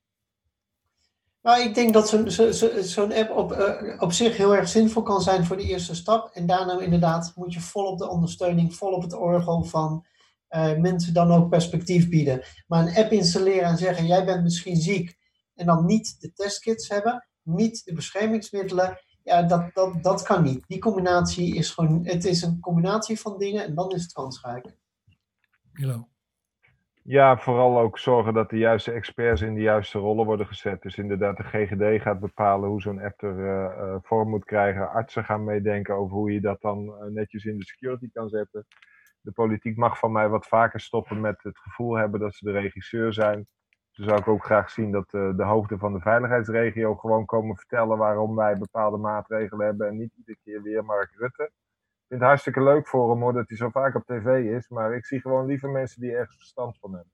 D: Maar ik denk dat zo'n zo, zo, zo'n app op, eh, op zich heel erg zinvol kan zijn voor de eerste stap. En daarna inderdaad moet je volop de ondersteuning, volop het orgel van eh, mensen dan ook perspectief bieden. Maar een app installeren en zeggen, jij bent misschien ziek. En dan niet de testkits hebben, niet de beschermingsmiddelen. Ja, dat, dat, dat kan niet. Die combinatie is gewoon, het is een combinatie van dingen en dan is het kansrijk.
A: Milo.
B: Ja, vooral ook zorgen dat de juiste experts in de juiste rollen worden gezet. Dus inderdaad, de GGD gaat bepalen hoe zo'n app er eh, eh, vorm moet krijgen. Artsen gaan meedenken over hoe je dat dan eh, netjes in de security kan zetten. De politiek mag van mij wat vaker stoppen met het gevoel hebben dat ze de regisseur zijn. Dus zou ik ook graag zien dat eh, de hoofden van de veiligheidsregio gewoon komen vertellen waarom wij bepaalde maatregelen hebben en niet iedere keer weer Mark Rutte. Ik vind het hartstikke leuk voor hem hoor, dat hij zo vaak op tv is. Maar ik zie gewoon liever mensen die ergens verstand van hebben.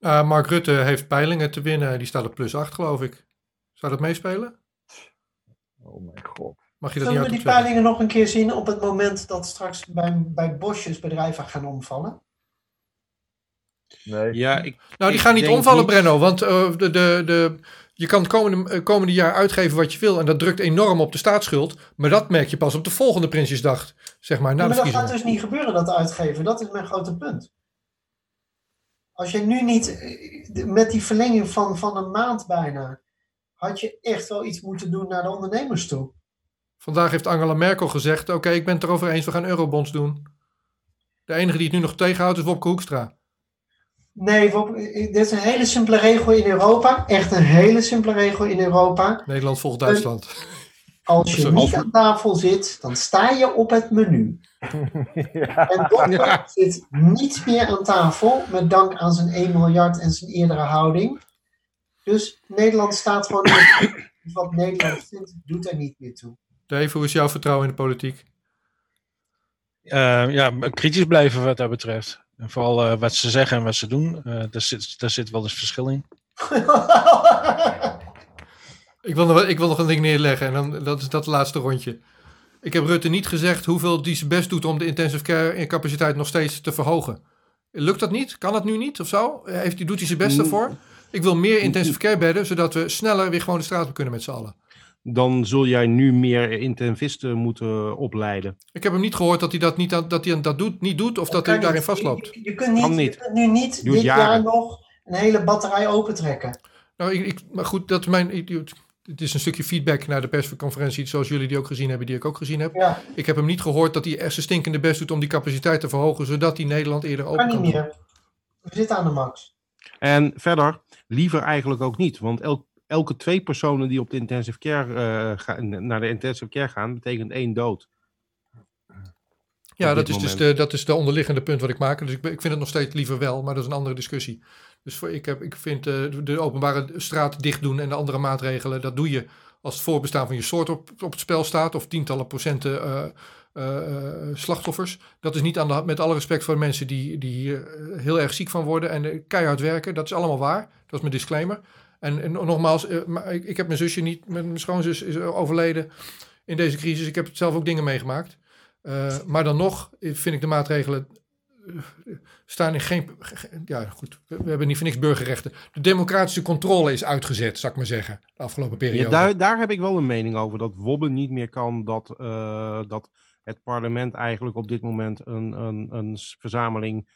A: Ah, Mark Rutte heeft peilingen te winnen. Die staat op plus 8, geloof ik. Zou dat meespelen?
B: Oh mijn god.
A: Mag je dat
D: Zullen
A: niet
D: we die peilingen nog een keer zien op het moment dat straks bij, bij bosjes bedrijven gaan omvallen?
B: Nee.
H: Ja, ik,
A: Nou, die
H: Ik
A: gaan niet omvallen,
H: niet-
A: Brenno. Want eh, de, de, de, je kan het komende, eh, komende jaar uitgeven wat je wil. En dat drukt enorm op de staatsschuld. Maar dat merk je pas op de volgende Prinsjesdag. Zeg maar, na
D: Ja,
A: de
D: maar dat gaat dus niet gebeuren, dat uitgeven. Dat is mijn grote punt. Als je nu niet, eh, met die verlenging van, van een maand bijna, had je echt wel iets moeten doen naar de ondernemers toe.
A: Vandaag heeft Angela Merkel gezegd... Oké, ik ben het erover eens, we gaan eurobonds doen. De enige die het nu nog tegenhoudt is Wopke Hoekstra.
D: Nee, dit is een hele simpele regel in Europa. Echt een hele simpele regel in Europa.
A: Nederland volgt Duitsland.
D: Als je niet aan tafel zit, dan sta je op het menu. En Donker zit niet meer aan tafel, met dank aan zijn 1 miljard en zijn eerdere houding. Dus Nederland staat gewoon in het wat Nederland vindt, doet er niet meer toe.
A: Dave, hoe is jouw vertrouwen in de politiek?
E: Eh, ja, kritisch blijven wat dat betreft. En vooral eh, wat ze zeggen en wat ze doen. eh, daar, zit, daar zit wel eens verschil in.
A: Ik wil, nog, ik wil nog een ding neerleggen en dan, dat is dat laatste rondje. Ik heb Rutte niet gezegd hoeveel die zijn best doet om de intensive care capaciteit nog steeds te verhogen. Lukt dat niet? Kan dat nu niet of zo? Heeft, hij- doet hij zijn best
H: Mm.
A: ervoor? Ik wil meer intensive care bedden, zodat we sneller weer gewoon de straat op kunnen met z'n allen.
H: Dan zul jij nu meer intensivisten moeten opleiden.
A: Ik heb hem niet gehoord dat hij dat, niet, dat, hij dat doet, niet doet of dat hij daarin
D: niet.
A: vastloopt.
D: Je, je kunt niet,
H: niet.
D: Je kunt nu niet dit
H: jaren.
D: jaar nog een hele batterij opentrekken.
A: Nou, ik, ik, maar goed, dat is mijn. ik- Het is een stukje feedback naar de persconferentie, zoals jullie die ook gezien hebben, die ik ook gezien heb.
D: Ja,
A: Ik heb hem niet gehoord dat hij echt zijn stinkende best doet om die capaciteit te verhogen, zodat hij Nederland eerder open
D: kan
A: kan
D: niet meer. We zitten aan de max.
H: En verder, liever eigenlijk ook niet. Want elk, elke twee personen die op de intensive care, eh, gaan, naar de intensive care gaan, betekent één dood.
A: Ja, dat is dus de, dat is de onderliggende punt wat ik maak. Dus ik, ik vind het nog steeds liever wel, maar dat is een andere discussie. Dus voor, ik, heb, ik vind eh, de, openbare straat dicht doen en de andere maatregelen, dat doe je als het voorbestaan van je soort op, op het spel staat, of tientallen procenten eh, slachtoffers. Dat is niet aan de hand, met alle respect voor de mensen die, die hier heel erg ziek van worden en keihard werken. Dat is allemaal waar. Dat is mijn disclaimer. En, en nogmaals, eh, ik, ik heb mijn zusje niet, mijn schoonzus is overleden in deze crisis. Ik heb zelf ook dingen meegemaakt. Eh, maar dan nog eh, vind ik de maatregelen eh, staan in geen. ge- ge- Ja, goed. We, hebben niet voor niks burgerrechten. De democratische controle is uitgezet, zou ik maar zeggen, de afgelopen periode.
H: Ja, daar, daar heb ik wel een mening over. Dat Wobben niet meer kan. Dat, eh, dat het parlement eigenlijk op dit moment een, een, een verzameling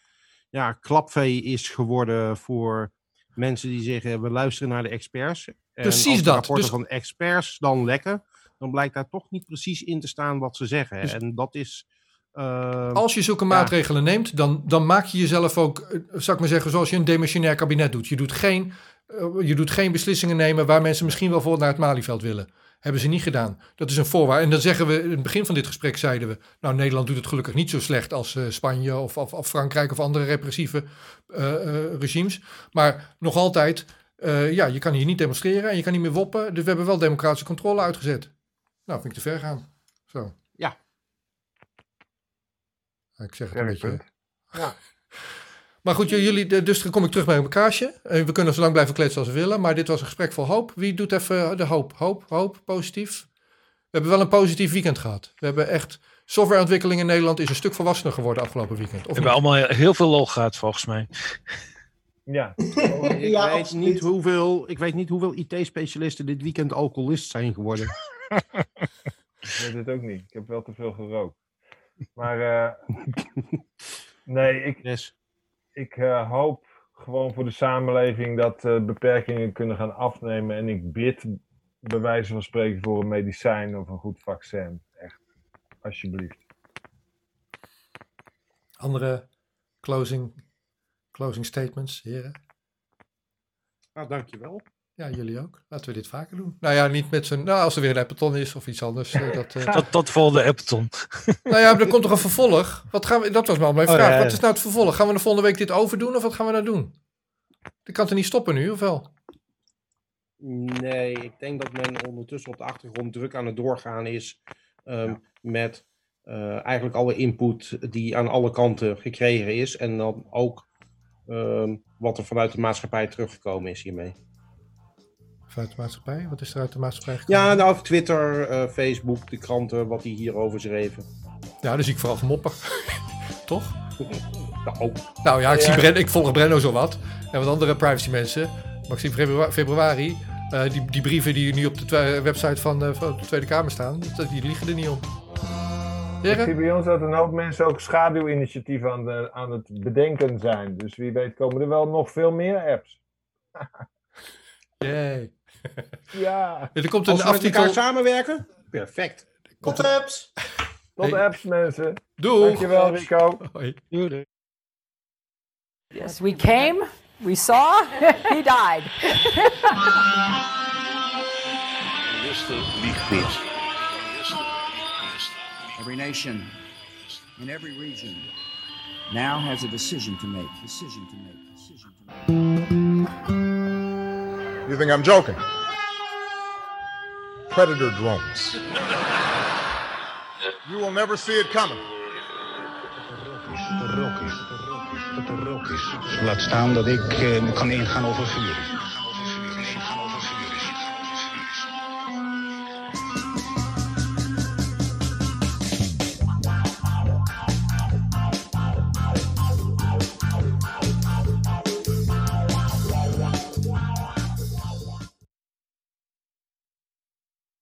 H: ja, klapvee is geworden voor mensen die zeggen we luisteren naar de experts. En
A: Precies
H: als de
A: dat.
H: rapporten
A: Dus-
H: van experts dan lekken, dan blijkt daar toch niet precies in te staan wat ze zeggen.
A: Dus-
H: en dat is. eh,
A: Als je zulke
H: Ja.
A: maatregelen neemt, dan, dan maak je jezelf ook, eh, zou ik maar zeggen, zoals je een demissionair kabinet doet. Je doet geen, eh, je doet geen beslissingen nemen waar mensen misschien wel voor naar het Malieveld willen. Hebben ze niet gedaan. Dat is een voorwaarde. En dan zeggen we, in het begin van dit gesprek zeiden we, nou Nederland doet het gelukkig niet zo slecht als eh, Spanje of, of, of Frankrijk of andere repressieve eh, eh, regimes. Maar nog altijd, ja, je kan hier niet demonstreren en je kan niet meer woppen. Dus we hebben wel democratische controle uitgezet. Nou, vind ik te ver gaan. Zo.
H: Ja.
A: Ik zeg het een beetje.
B: Ja.
A: Maar goed, jullie, de- dus dan kom ik terug bij mijn kaasje. Eh, We kunnen zo lang blijven kletsen als we willen, maar dit was een gesprek vol hoop. Wie doet even de hoop? Hoop, hoop, positief. We hebben wel een positief weekend gehad. We hebben echt softwareontwikkeling in Nederland is een stuk volwassener geworden afgelopen weekend. Of
E: We hebben allemaal heel- veel lol gehad, volgens mij.
B: Ja.
H: ik,
D: Ja,
H: weet niet hoeveel, ik weet niet hoeveel IT-specialisten dit weekend alcoholist zijn geworden.
B: Ik weet het ook niet. Ik heb wel te veel gerookt. Maar eh, nee, ik,
H: Yes.
B: Ik eh, hoop gewoon voor de samenleving dat eh, beperkingen kunnen gaan afnemen. En ik bid bij wijze van spreken voor een medicijn of een goed vaccin. Echt, alsjeblieft.
A: andere closing, closing statements, heren.
C: Nou, dankjewel.
A: Ja, jullie ook. Laten we dit vaker doen. Nou ja, niet met zo'n... Nou, als er weer een Appleton is of iets anders. eh, dat,
E: Tot, tot de volgende Appleton.
A: nou ja, maar er komt toch een vervolg? Wat gaan we... Dat was wel mijn
E: Oh,
A: vraag.
E: ja, ja.
A: Wat is nou het vervolg? Gaan we de volgende week dit overdoen of wat gaan we nou doen? Ik kan het er niet stoppen nu, of wel?
C: Nee, ik denk dat men ondertussen op de achtergrond druk aan het doorgaan is ehm, met eh, eigenlijk alle input die aan alle kanten gekregen is. En dan ook ehm, wat er vanuit de maatschappij teruggekomen is hiermee.
A: Vanuit de maatschappij? Wat is er uit de maatschappij gekomen?
C: Ja, nou, Twitter, eh, Facebook, de kranten, wat die hierover schreven.
A: Ja, dus ik vooral gemoppen. Toch?
C: Nou,
A: Nou ja, ik, zie. Bren, ik volg Brenno zo wat. En wat andere privacy mensen. Maar ik zie februari, februari eh, die, die brieven die nu op de website van, eh, van de Tweede Kamer staan, dat- die liegen er niet om.
B: Ik zie bij ons dat een hoop mensen ook schaduwinitiatieven aan, de, aan het bedenken zijn. Dus wie weet komen er wel nog veel meer apps.
A: Yay.
B: Ja,
A: Er komt
C: als
A: een
C: we met elkaar
A: aftitel.
C: samenwerken, perfect.
A: Komt
D: Tot apps!
B: tot
A: Hey.
B: apps mensen.
A: doeg!
B: Dankjewel Rico.
A: Hoi.
I: Yes, we came, we saw, he died.
J: Every nation in every region now has a decision to make. Decision to make. Decision to make.
K: You think I'm joking? Predator drones. You will never see it coming.
L: Laat staan dat ik eh, kan ingaan over vuur.